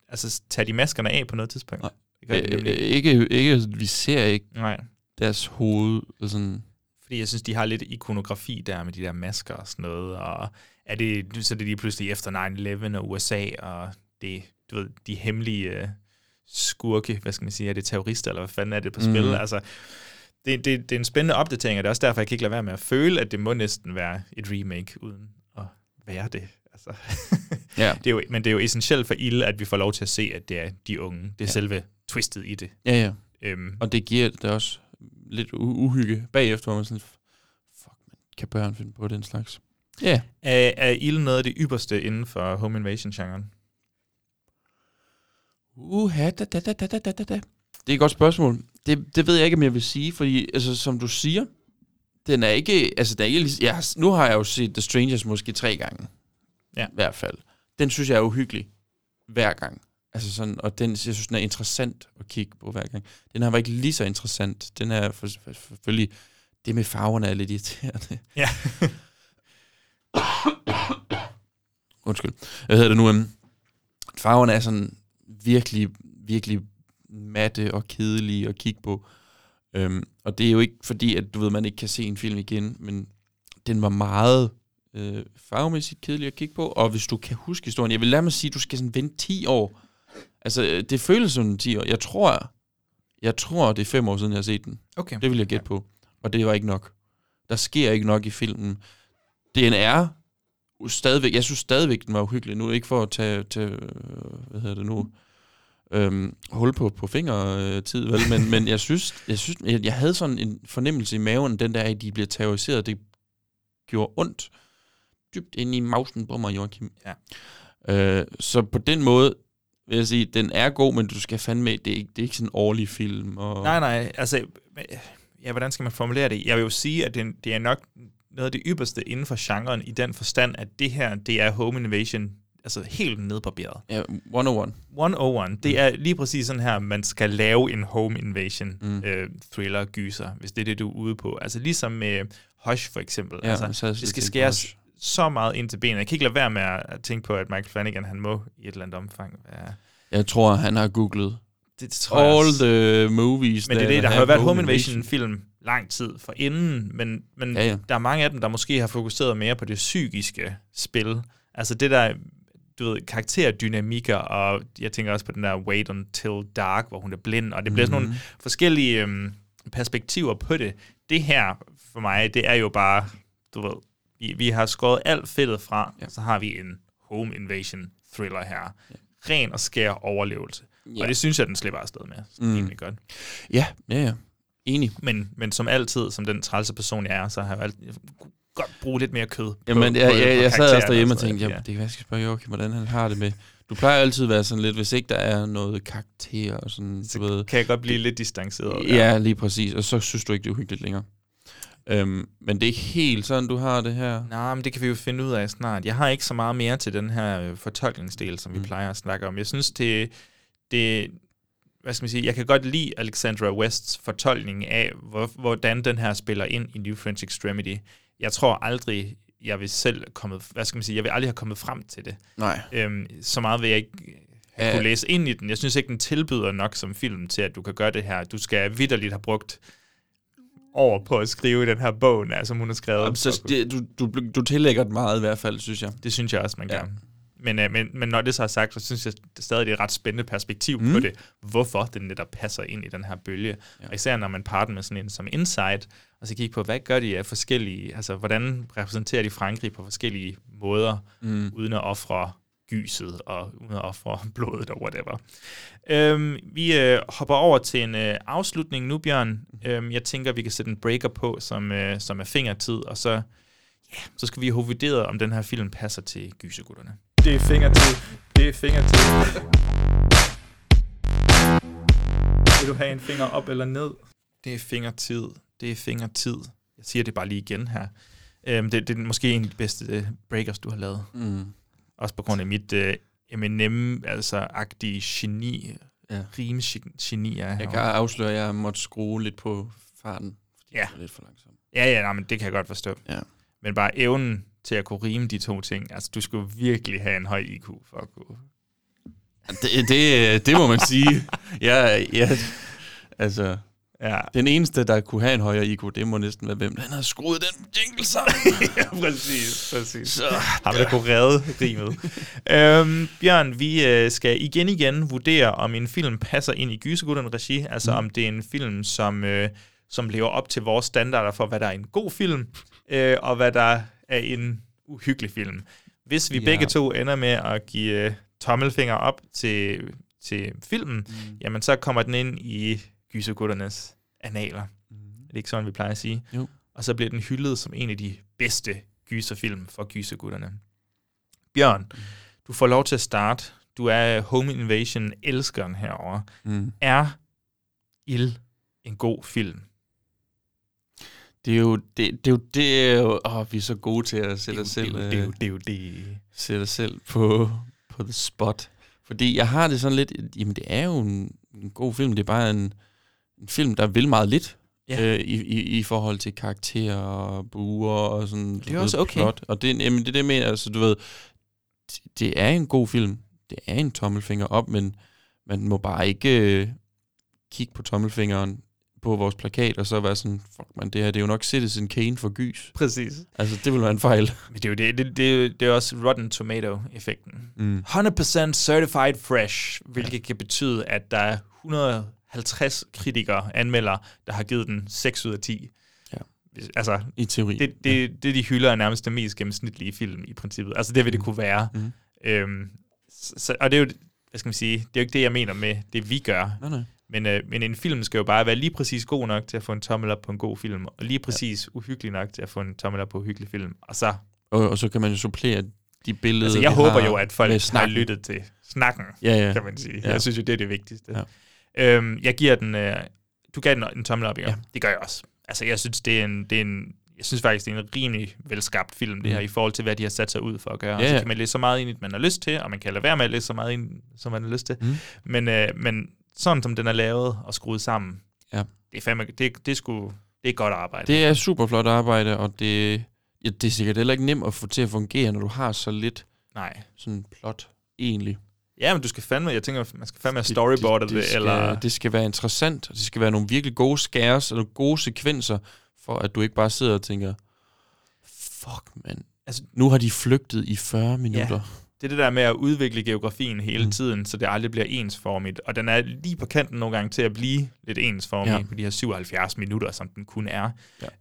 Altså, tager de maskerne af på noget tidspunkt? Nej. Det gør de Øh, ikke. ikke, vi ser ikke Nej. deres hoved. Sådan. Fordi jeg synes, de har lidt ikonografi der med de der masker og sådan noget, og er det, så er det lige pludselig efter 9-11 og USA, og det, du ved, de hemmelige øh, skurke, hvad skal man sige, er det terrorister, eller hvad fanden er det på spil? Mhm. Altså, det, det, det er en spændende opdatering, og det er også derfor, jeg kan ikke lade være med at føle, at det må næsten være et remake, uden at være det. Altså, Ja. det er jo, men det er jo essentielt for Ilde, at vi får lov til at se, at det er de unge. Det er ja. selve twistet i det. Ja, ja. Øhm, Og det giver det også lidt uhygge bagefter, hvor man sådan, fuck, man, kan børn finde på den slags? Ja. er, er Ilde noget af det ypperste inden for home invasion-genren? Uha, da, da, da, da, da, da, da. Det er et godt spørgsmål. Det, det ved jeg ikke, om jeg vil sige, fordi, altså, som du siger, den er ikke, altså, der er ikke, jeg, har- nu har jeg jo set The Strangers måske tre gange. Ja. I hvert fald. Den synes jeg er uhyggelig hver gang. Altså sådan, og den, jeg synes, den er interessant at kigge på hver gang. Den her var ikke lige så interessant. Den er for, for, selvfølgelig, det med farverne er lidt irriterende. Ja. Undskyld. Hvad hedder det nu? Um, farverne er sådan virkelig, virkelig matte og kedelige at kigge på. Um, og det er jo ikke fordi, at du ved, man ikke kan se en film igen, men den var meget øh, farvemæssigt kedelig at kigge på. Og hvis du kan huske historien, jeg vil lade mig sige, at du skal sådan vente 10 år. Altså, øh, det føles som 10 år. Jeg tror, jeg tror, det er fem år siden, jeg har set den. Okay. Det vil jeg gætte på. Og det var ikke nok. Der sker ikke nok i filmen. Den er stadigvæk, jeg synes stadigvæk, den var uhyggelig. Nu ikke for at tage, tage øh, hvad hedder det nu, øhm, hul på, på fingertid, vel? Men, men jeg synes, jeg, synes jeg, jeg havde sådan en fornemmelse i maven, den der, at de bliver terroriseret, det gjorde ondt dybt ind i mausen på mig, Joachim. Ja. Øh, så på den måde vil jeg sige, den er god, men du skal fandme, det er ikke, det er ikke sådan en årlig film. Og, Nej, nej, altså, ja, hvordan skal man formulere det? Jeg vil jo sige, at det, det er nok noget af det ypperste inden for genren, i den forstand, at det her, det er home invasion, altså helt nedbarberet. Ja, 101. 101, det er lige præcis sådan her, man skal lave en home invasion Mm. øh, thriller gyser, hvis det er det, du er ude på. Altså ligesom med Hush for eksempel. Ja, altså, det skal skæres. Så meget ind til benet. Jeg kan ikke lade være med at tænke på, at Michael Flanagan, han må i et eller andet omfang være... Jeg tror, han har googlet Det, det tror jeg all også. the movies. Men det er det, der har jo været home invasion-film lang tid for inden, men, men Ja, ja. der er mange af dem, der måske har fokuseret mere på det psykiske spil. Altså det der, du ved, karakterdynamikker, og jeg tænker også på den der Wait Until Dark, hvor hun er blind, og det bliver sådan nogle Mhm. forskellige øhm, perspektiver på det. Det her, for mig, det er jo bare, du ved, vi, vi har skåret alt fedtet fra, ja. så har vi en home invasion thriller her. Ja. Ren og skær overlevelse. Ja. Og det synes jeg, den slipper afsted med. Mm. Mm. Egentlig godt. Ja, ja, ja. Enig. Men, men som altid, som den trælse person, jeg er, så har jeg jeg kunne godt bruge lidt mere kød. Jamen, på, jeg, på, jeg, på jeg sad også derhjemme og tænkte, ja. det kan være, jeg skal spørge Joachim, hvordan han har det med. Du plejer altid at være sådan lidt, hvis ikke der er noget karakter og sådan, Så du ved. kan jeg godt blive lidt distanceret. Ja, lige præcis. Og så synes du ikke, det er uhyggeligt længere. Øhm, men det er ikke helt sådan, du har det her. Nej, men det kan vi jo finde ud af snart. Jeg har ikke så meget mere til den her øh, fortolkningsdel, som vi Mm. plejer at snakke om. Jeg synes, det, det hvad skal man sige, jeg kan godt lide Alexandra Wests fortolkning af, hvor, hvordan den her spiller ind i New French Extremity. Jeg tror aldrig, jeg vil selv kommet, hvad skal man sige, jeg vil aldrig have kommet frem til det. Nej. Øhm, så meget vil jeg ikke have Ja. kunne læse ind i den. Jeg synes ikke, den tilbyder nok som film til, at du kan gøre det her. Du skal vidderligt have brugt over på at skrive den her bog, der, som hun har skrevet. Jamen, så det, du, du, du tillægger den meget i hvert fald, synes jeg. Det synes jeg også, man Ja. kan. Men, øh, men, men når det så er sagt, så synes jeg det stadig, det er et ret spændende perspektiv Mm. på det, hvorfor den netop passer ind i den her bølge. Ja. Ja. Og især når man parer den med sådan en som Insight, og så kigge på, hvad gør de af forskellige, altså hvordan repræsenterer de Frankrig på forskellige måder, Mm. uden at ofre gyset og uden at ofre blodet og whatever. Øhm, vi øh, hopper over til en øh, afslutning nu, Bjørn. Øhm, jeg tænker, vi kan sætte en breaker på, som, øh, som er fingertid, og så, ja, så skal vi have vurderet, om den her film passer til gysegutterne. Det er fingertid. Det er fingertid. Vil du have en finger op eller ned? Det er fingertid. Det er fingertid. Jeg siger det bare lige igen her. Øhm, det, det er måske en af de bedste øh, breakers, du har lavet. Mm. Også på grund af mit øh, M&M, altså agtige geni, Ja. rimgeni er Jeg kan afsløre, at jeg måtte skrue lidt på farten. Fordi Ja. det var lidt for langsomt. Ja, ja, nej, men det kan jeg godt forstå. Ja. Men bare evnen til at kunne rime de to ting, altså du skulle virkelig have en høj IQ for at kunne... Det, det, det må man sige. Ja, ja, altså, Ja. den eneste, der kunne have en højere IQ, det må næsten være hvem. Han har skruet den jingle sammen. ja, præcis. præcis. Så, Ham, der kunne redde rimet. øhm, Bjørn, vi øh, skal igen igen vurdere, om en film passer ind i Gysergutterne regi, altså mm. om det er en film, som, øh, som lever op til vores standarder for, hvad der er en god film, øh, og hvad der er en uhyggelig film. Hvis vi ja. begge to ender med at give øh, tommelfinger op til, til filmen, mm. jamen så kommer den ind i Gysergutternes analer. Mm. Er det ikke sådan, vi plejer at sige? Jo. Og så bliver den hyldet som en af de bedste gyserfilm for gysergutterne. Bjørn, du får lov til at starte. Du er Home Invasion-elskeren herover. Mm. Er Ild en god film? Det er jo det, det, er jo, det åh, vi er så gode til at sætte os det, selv, det, er jo- øh, det, jo det. sætte os selv på, på the spot. Fordi jeg har det sådan lidt, jamen det er jo en, en god film, det er bare en, en film, der vil meget lidt. Ja. Øh, i, i, I forhold til karakterer og buer og sådan. Det er du ved, også okay. Plot. Og det, jamen, det det, mener, altså du ved, det, det er en god film. Det er en tommelfinger op, men man må bare ikke øh, kigge på tommelfingeren på vores plakat, og så være sådan, fuck man, det her det er jo nok Citizen Kane for gys. Præcis. Altså, det vil være en fejl. Men det er jo det, det, det, det er også Rotten Tomato-effekten. Mm. 100% certified fresh, hvilket ja. kan betyde, at der er 150 kritikere, anmeldere, der har givet den 6 ud af 10. Ja. Altså, I teori. det, det, det, de hylder, er nærmest den mest gennemsnitlige film i princippet. Altså, det vil det kunne være. Mm. Øhm, så, og det er jo, hvad skal man sige, det er jo ikke det, jeg mener med det, vi gør. Nej, nej. Men, øh, men en film skal jo bare være lige præcis god nok til at få en tommel op på en god film, og lige præcis ja. uhyggelig nok til at få en tommel op på en hyggelig film. Og så, Og, og så kan man jo supplere de billeder, altså jeg håber har jo, at folk har lyttet til snakken, Ja, ja. kan man sige. Ja. Jeg synes jo, det er det vigtigste. Ja. Øhm, jeg giver den, øh, du gav den en tommel op, ikke? Ja. Det gør jeg også. Altså jeg synes, det er en, det er en jeg synes faktisk, det er en rimelig velskabt film, det her, Mm. i forhold til, hvad de har sat sig ud for at gøre. Ja, Ja, og så ja. kan man læse så meget ind man har lyst til, og man kan lade være med at læse så meget ind, som man har lyst til. Mm. Men, øh, men sådan som den er lavet og skruet sammen, Ja. det er fandme, det, det, er sgu, det er godt arbejde. Det er super flot arbejde, og det, ja, det er sikkert heller ikke nemt at få til at fungere, når du har så lidt Nej. sådan plot, egentlig. Ja, men du skal fandme, jeg tænker, man skal fandme have storyboardet det, det, skal, eller... det skal være interessant, og det skal være nogle virkelig gode skæres, og nogle gode sekvenser, for at du ikke bare sidder og tænker, fuck, mand. Altså- nu har de flygtet i 40 minutter. Det er det der med at udvikle geografien hele Mm. tiden, så det aldrig bliver ensformigt. Og den er lige på kanten nogle gange til at blive lidt ensformig Ja. ja. på de her 77 minutter, som den kun er.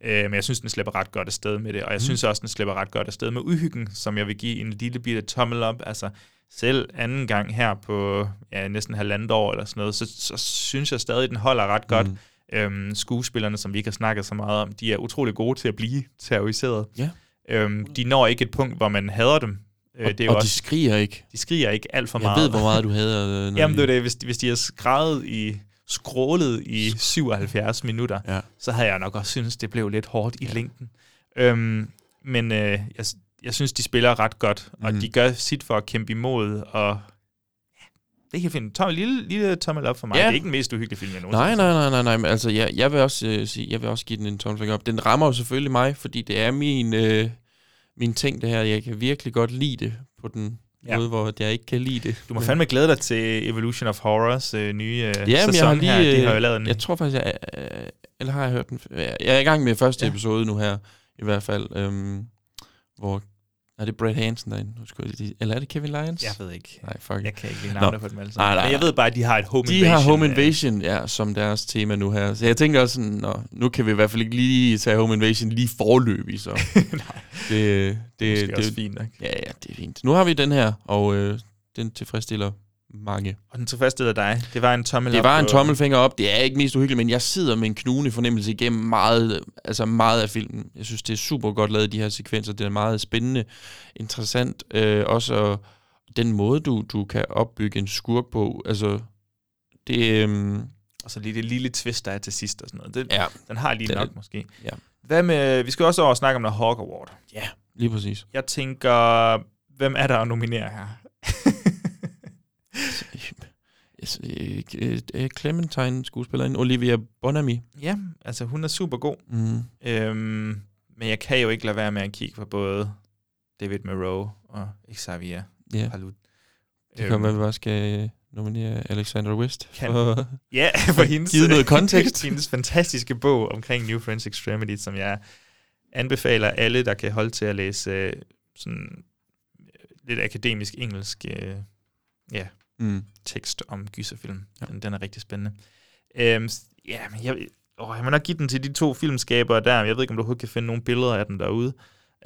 Ja. Øh, men jeg synes, den slipper ret godt afsted med det. Og jeg mm. synes også, den slipper ret godt afsted med uhyggen, som jeg vil give en lille bitte tommel op. Altså selv anden gang her på ja, næsten halvandet år eller sådan noget, så, så synes jeg stadig, den holder ret godt. Mm. Øhm, skuespillerne, som vi ikke har snakket så meget om, de er utrolig gode til at blive terroriseret. Ja. Øhm, de når ikke et punkt, hvor man hader dem. Øh, det er og også, de skriger ikke. de skriger ikke alt for Jeg meget. ved, hvor meget du havde. øh, Jamen, det de- er det. Hvis, hvis de har skrevet i skrålet i 77 minutter, Ja. så havde jeg nok også synes det blev lidt hårdt i længden. Øhm, men øh, jeg, jeg synes, de spiller ret godt, og Mhm. de gør sit for at kæmpe imod, og det er helt fint. Tom, lille, lille tommel op for mig. Ja. Det er ikke den mest uhyggelige film, jeg Nej, nogensinde nej, nej, nej, nej, men altså, jeg, jeg vil også øh, sige, jeg vil også give den en tommelfinger op. Den rammer jo selvfølgelig mig, fordi det er min, øh, min ting, det her. Jeg kan virkelig godt lide det på den Ja. måde, hvor jeg ikke kan lide det. Du må fandme glæde dig til Evolution of Horrors øh, nye øh, Ja, sæson jeg har lige, her. De har jo øh, lavet en... Jeg tror faktisk, jeg, øh, eller har jeg hørt den? Jeg er i gang med første Ja. ja. episode nu her, i hvert fald, øhm, hvor, er det Brad Hansen derinde? Nu jeg lige- Eller er det Kevin Lyons? Jeg ved ikke. Nej, fuck. Jeg kan ikke lide Nå. navnet på dem alle sammen. Nej, nej, Men jeg nej. ved bare, at de har et home De invasion. har Home Invasion ja, som deres tema nu her. Så jeg tænker også sådan, nå, nu kan vi i hvert fald ikke lige tage Home Invasion lige forløbig, så det, det, Det er måske det, også det, fint nok. Ja, ja, det er fint. Nu har vi den her, og øh, den tilfredsstiller mange. Og den tilfredsstillede dig. Det var en tommel Det var en tommelfinger op. Det er ikke mest uhyggeligt, men jeg sidder med en knugende fornemmelse igennem meget, altså meget af filmen. Jeg synes, det er super godt lavet, de her sekvenser. Det er meget spændende, interessant. Øh, også den måde, du, du kan opbygge en skurk på. Altså, det... Øhm, Og så lige det lille twist, der er til sidst og sådan noget. Det, Ja. Den har lige Det nok det. måske. Ja. Hvad med, vi skal også over og snakke om noget Hawk Award. Ja, lige præcis. Jeg tænker, hvem er der at nominere her? Yes, øh, øh, øh, Clementine, skuespilleren, Olivia Bonamy. Ja, altså hun er super god. Mm. Øhm, men jeg kan jo ikke lade være med at kigge på både David Moreau og Xavier Ja. Palut. Det kan vi bare skal øh, nominere Alexander West. Kan- For, Ja, for hendes, Givet noget kontekst. hendes fantastiske bog omkring New French Extremity, som jeg anbefaler alle, der kan holde til at læse øh, sådan øh, lidt akademisk engelsk øh, ja, mm. tekst om gyserfilm. Ja. Den, den er rigtig spændende. Øhm, ja, men jeg, åh, jeg må nok give den til de to filmskabere der. Jeg ved ikke, om du overhovedet kan finde nogle billeder af den derude.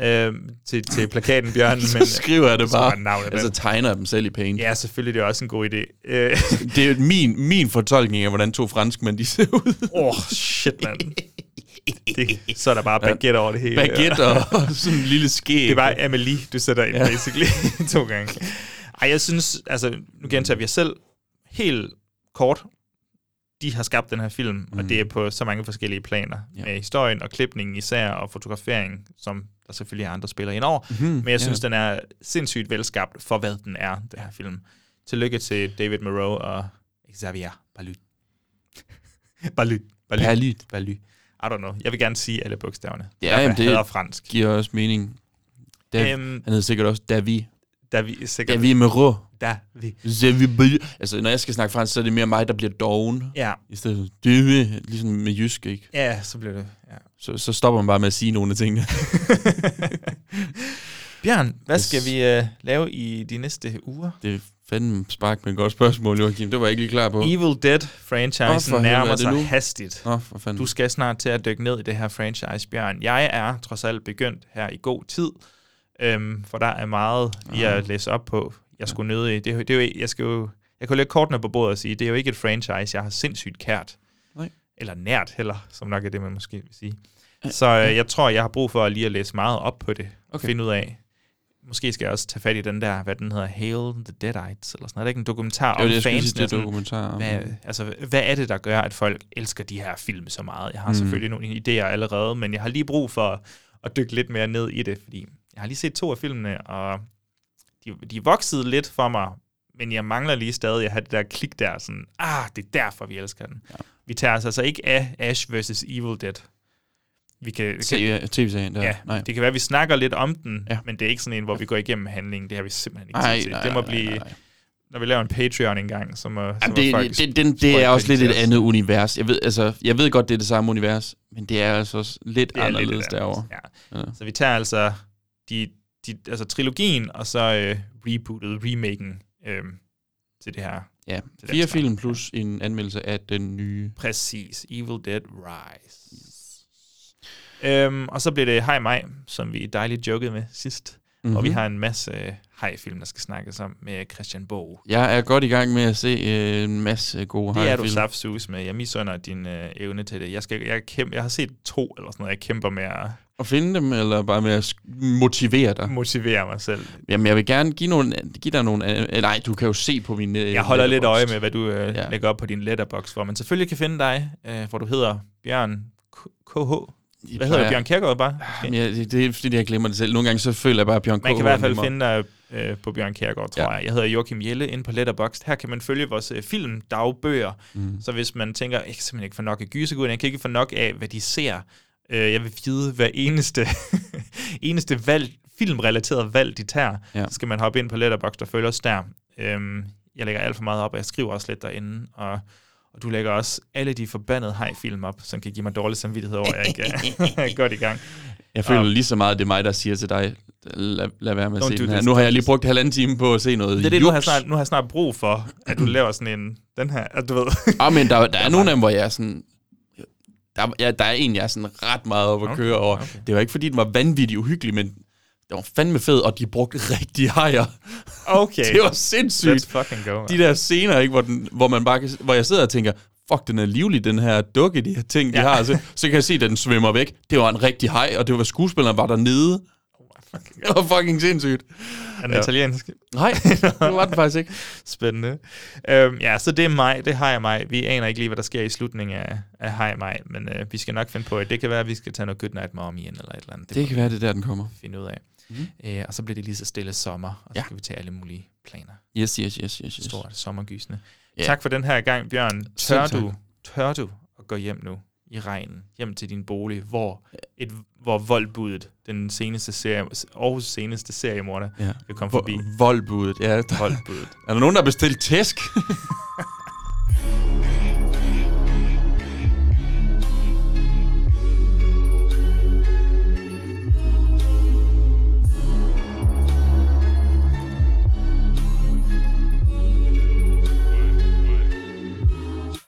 Øhm, til, til plakaten, Bjørn. så skriver jeg det bare. Navnet Altså tegner dem selv i paint. Ja, selvfølgelig, det er også en god idé. Øh, Det er min, min fortolkning af, hvordan to franskmænd de ser ud. Åh, oh, shit, mand. Det, så er der bare baguette over det hele. Baguette og, og sådan en lille skæg. Det er bare Amelie, du sætter ind, Ja. ja. basically, to gange. Ej, jeg synes, altså, nu gentager vi os selv helt kort. De har skabt den her film, mm. og det er på så mange forskellige planer. Ja. Med historien og klipningen især, og fotografering, som der selvfølgelig er andre spillere ind over. Mhm, Men jeg synes, ja. den er sindssygt velskabt for, hvad den er, den her film. Tillykke til David Moreau og Xavier Balut. Balut. Balut. Balut. Balut. I don't know. Jeg vil gerne sige alle bogstaverne. Ja, Derfor, jamen, jeg det fransk. giver også mening. Dav, Øhm, han hedder sikkert også David. David, sikkert. David Moreau. David. David Moreau. Altså, når jeg skal snakke fransk, så er det mere mig, der bliver doven. Ja. I stedet for David, ligesom med jysk, ikke? Ja, så bliver det. Ja. Så, så stopper man bare med at sige nogle af tingene. Bjørn, hvad Yes. skal vi uh, lave i de næste uger? det er fandme spark med et godt spørgsmål, Joachim. Det var jeg ikke lige klar på. Evil Dead Åh, franchisen for oh, er nærmer sig nu? hastigt. Nå, for fanden. Du skal snart til at dykke ned i det her franchise, Bjørn. Jeg er trods alt begyndt her i god tid, øhm, for der er meget lige Ah. at læse op på. Jeg skulle nøde i. Det, er jo- det er jo, jeg skal jo, jeg kan jo lægge kortene på bordet og sige, det er jo ikke et franchise, jeg har sindssygt kært. Nej. Eller nært heller, som nok er det, man måske vil sige. Så øh, jeg tror, jeg har brug for lige at læse meget op på det. Okay. Finde ud af, måske skal jeg også tage fat i den der, hvad den hedder, Hail the Deadites, eller sådan noget. Er det ikke en dokumentar var om det, skulle sige, det er dokumentar om- Hvad, altså, hvad er det, der gør, at folk elsker de her film så meget? Jeg har mm. selvfølgelig nogle idéer allerede, men jeg har lige brug for at dykke lidt mere ned i det, fordi jeg har lige set to af filmene, og de, de voksede lidt for mig, men jeg mangler lige stadig at have det der klik der, sådan, ah, det er derfor, vi elsker den. Ja. Vi tager os altså ikke af Ash vs. Evil Dead. Vi kan, kan, ja, TV-serien der. ja, Nej. det kan være, at vi snakker lidt om den, Ja. men det er ikke sådan en, hvor vi går igennem handlingen. Det har vi simpelthen ikke Nej, tid til. nej, det må nej, blive, nej, nej. når vi laver en Patreon engang, så må, så Jamen, må det, folk det, det, det er også lidt et andet univers. Jeg ved, altså, jeg ved godt, det er det samme univers, men det er altså også lidt Det er lidt anderledes et derovre. Ja. Ja. Så vi tager altså de, de, altså trilogien, og så øh, rebootet, remaken øh, til det her. Ja, den fire film plus en anmeldelse af den nye. Præcis. Evil Dead Rise. Øhm, og så bliver det Hej Maj, som vi dejligt jokede med sidst. Mm-hmm. Og vi Mhm. har en masse øh, hej-film, der skal snakkes om med Christian Bog. Jeg er godt i gang med at se øh, en masse gode Det er du hajfilm. saftsus med. Jeg misunder din øh, evne til det. Jeg, skal, jeg, kæmpe, jeg har set to eller sådan noget. Jeg kæmper med at At finde dem, eller bare med at motivere dig? motivere mig selv. Jamen, jeg vil gerne give, nogle, give dig nogle... Øh, nej, du kan jo se på min... Øh, Jeg holder lidt øje med, hvad du øh, Ja. lægger op på din letterbox, hvor man selvfølgelig kan finde dig, øh, hvor du hedder Bjørn K- KH. Hvad hedder du? Bjørn Kjærgaard bare? Jamen, jeg, det, det er fordi, jeg glemmer det selv. Nogle gange så føler jeg bare, at Bjørn Man kan i hvert er fald finde dig øh, på Bjørn Kjærgaard, tror Ja. ja. jeg. Jeg hedder Joachim Jelle inde på Letterboxd. Her kan man følge vores øh, filmdagbøger. Mm. Så hvis man tænker, jeg kan simpelthen ikke få nok af gyserguden, jeg kan ikke få nok af, hvad de ser. Øh, jeg vil vide hver eneste, eneste valg, filmrelateret valg, de tager. Ja. Så skal man hoppe ind på Letterboxd og følge os der. Øhm, jeg lægger alt for meget op, og jeg skriver også lidt derinde. Og, og du lægger også alle de forbandede hej-film op, som kan give mig dårlig samvittighed over, at jeg ikke er godt i gang. Jeg føler Og- lige så meget, at det er mig, der siger til dig, lad, lad være med at se den her. Nu har jeg lige brugt halvanden time på at se noget Det er det, nu har, snart, nu har jeg snart brug for, at du laver sådan en, den her, at du ved. Ah, men der, der er nogle af dem, hvor jeg er sådan... Der, ja, der er en, jeg er sådan ret meget op at Okay, køre over. okay. Det var ikke, fordi den var vanvittigt uhyggelig, men det var fandme fed, og de brugte rigtig hajer. Okay. Det var sindssygt. Let's fucking go, man. De der scener, ikke, hvor, den, hvor, man bare kan, hvor jeg sidder og tænker, fuck, den er livlig, den her dukke, de her ting, de Ja. har. Så, så kan jeg se, at den svømmer væk. Det var en rigtig haj, og det var skuespilleren var dernede. Det var fucking sindssygt. Er den Ja. italiensk? Nej, det var den faktisk ikke. Spændende. Øhm, ja, så det er mig, det har jeg mig. Vi aner ikke lige, hvad der sker i slutningen af, af Hej mig, men øh, vi skal nok finde på det. Det kan være, at vi skal tage noget Goodnight Mommy ind, eller et eller andet. Det må kan være, det er der, den kommer. Finde ud af. Mm. Øh, og så bliver det lige så stille sommer, og så ja. skal vi tage alle mulige planer. Yes, yes, yes. yes, yes. Stort sommergysende. Yeah. Tak for den her gang, Bjørn. Tør du, tør du at gå hjem nu i regnen, hjem til din bolig, hvor, et, hvor voldbuddet, den seneste serie, Aarhus seneste seriemorder, ja. vil komme forbi. Voldbuddet, ja. Voldbuddet. er der nogen, der har bestilt tæsk?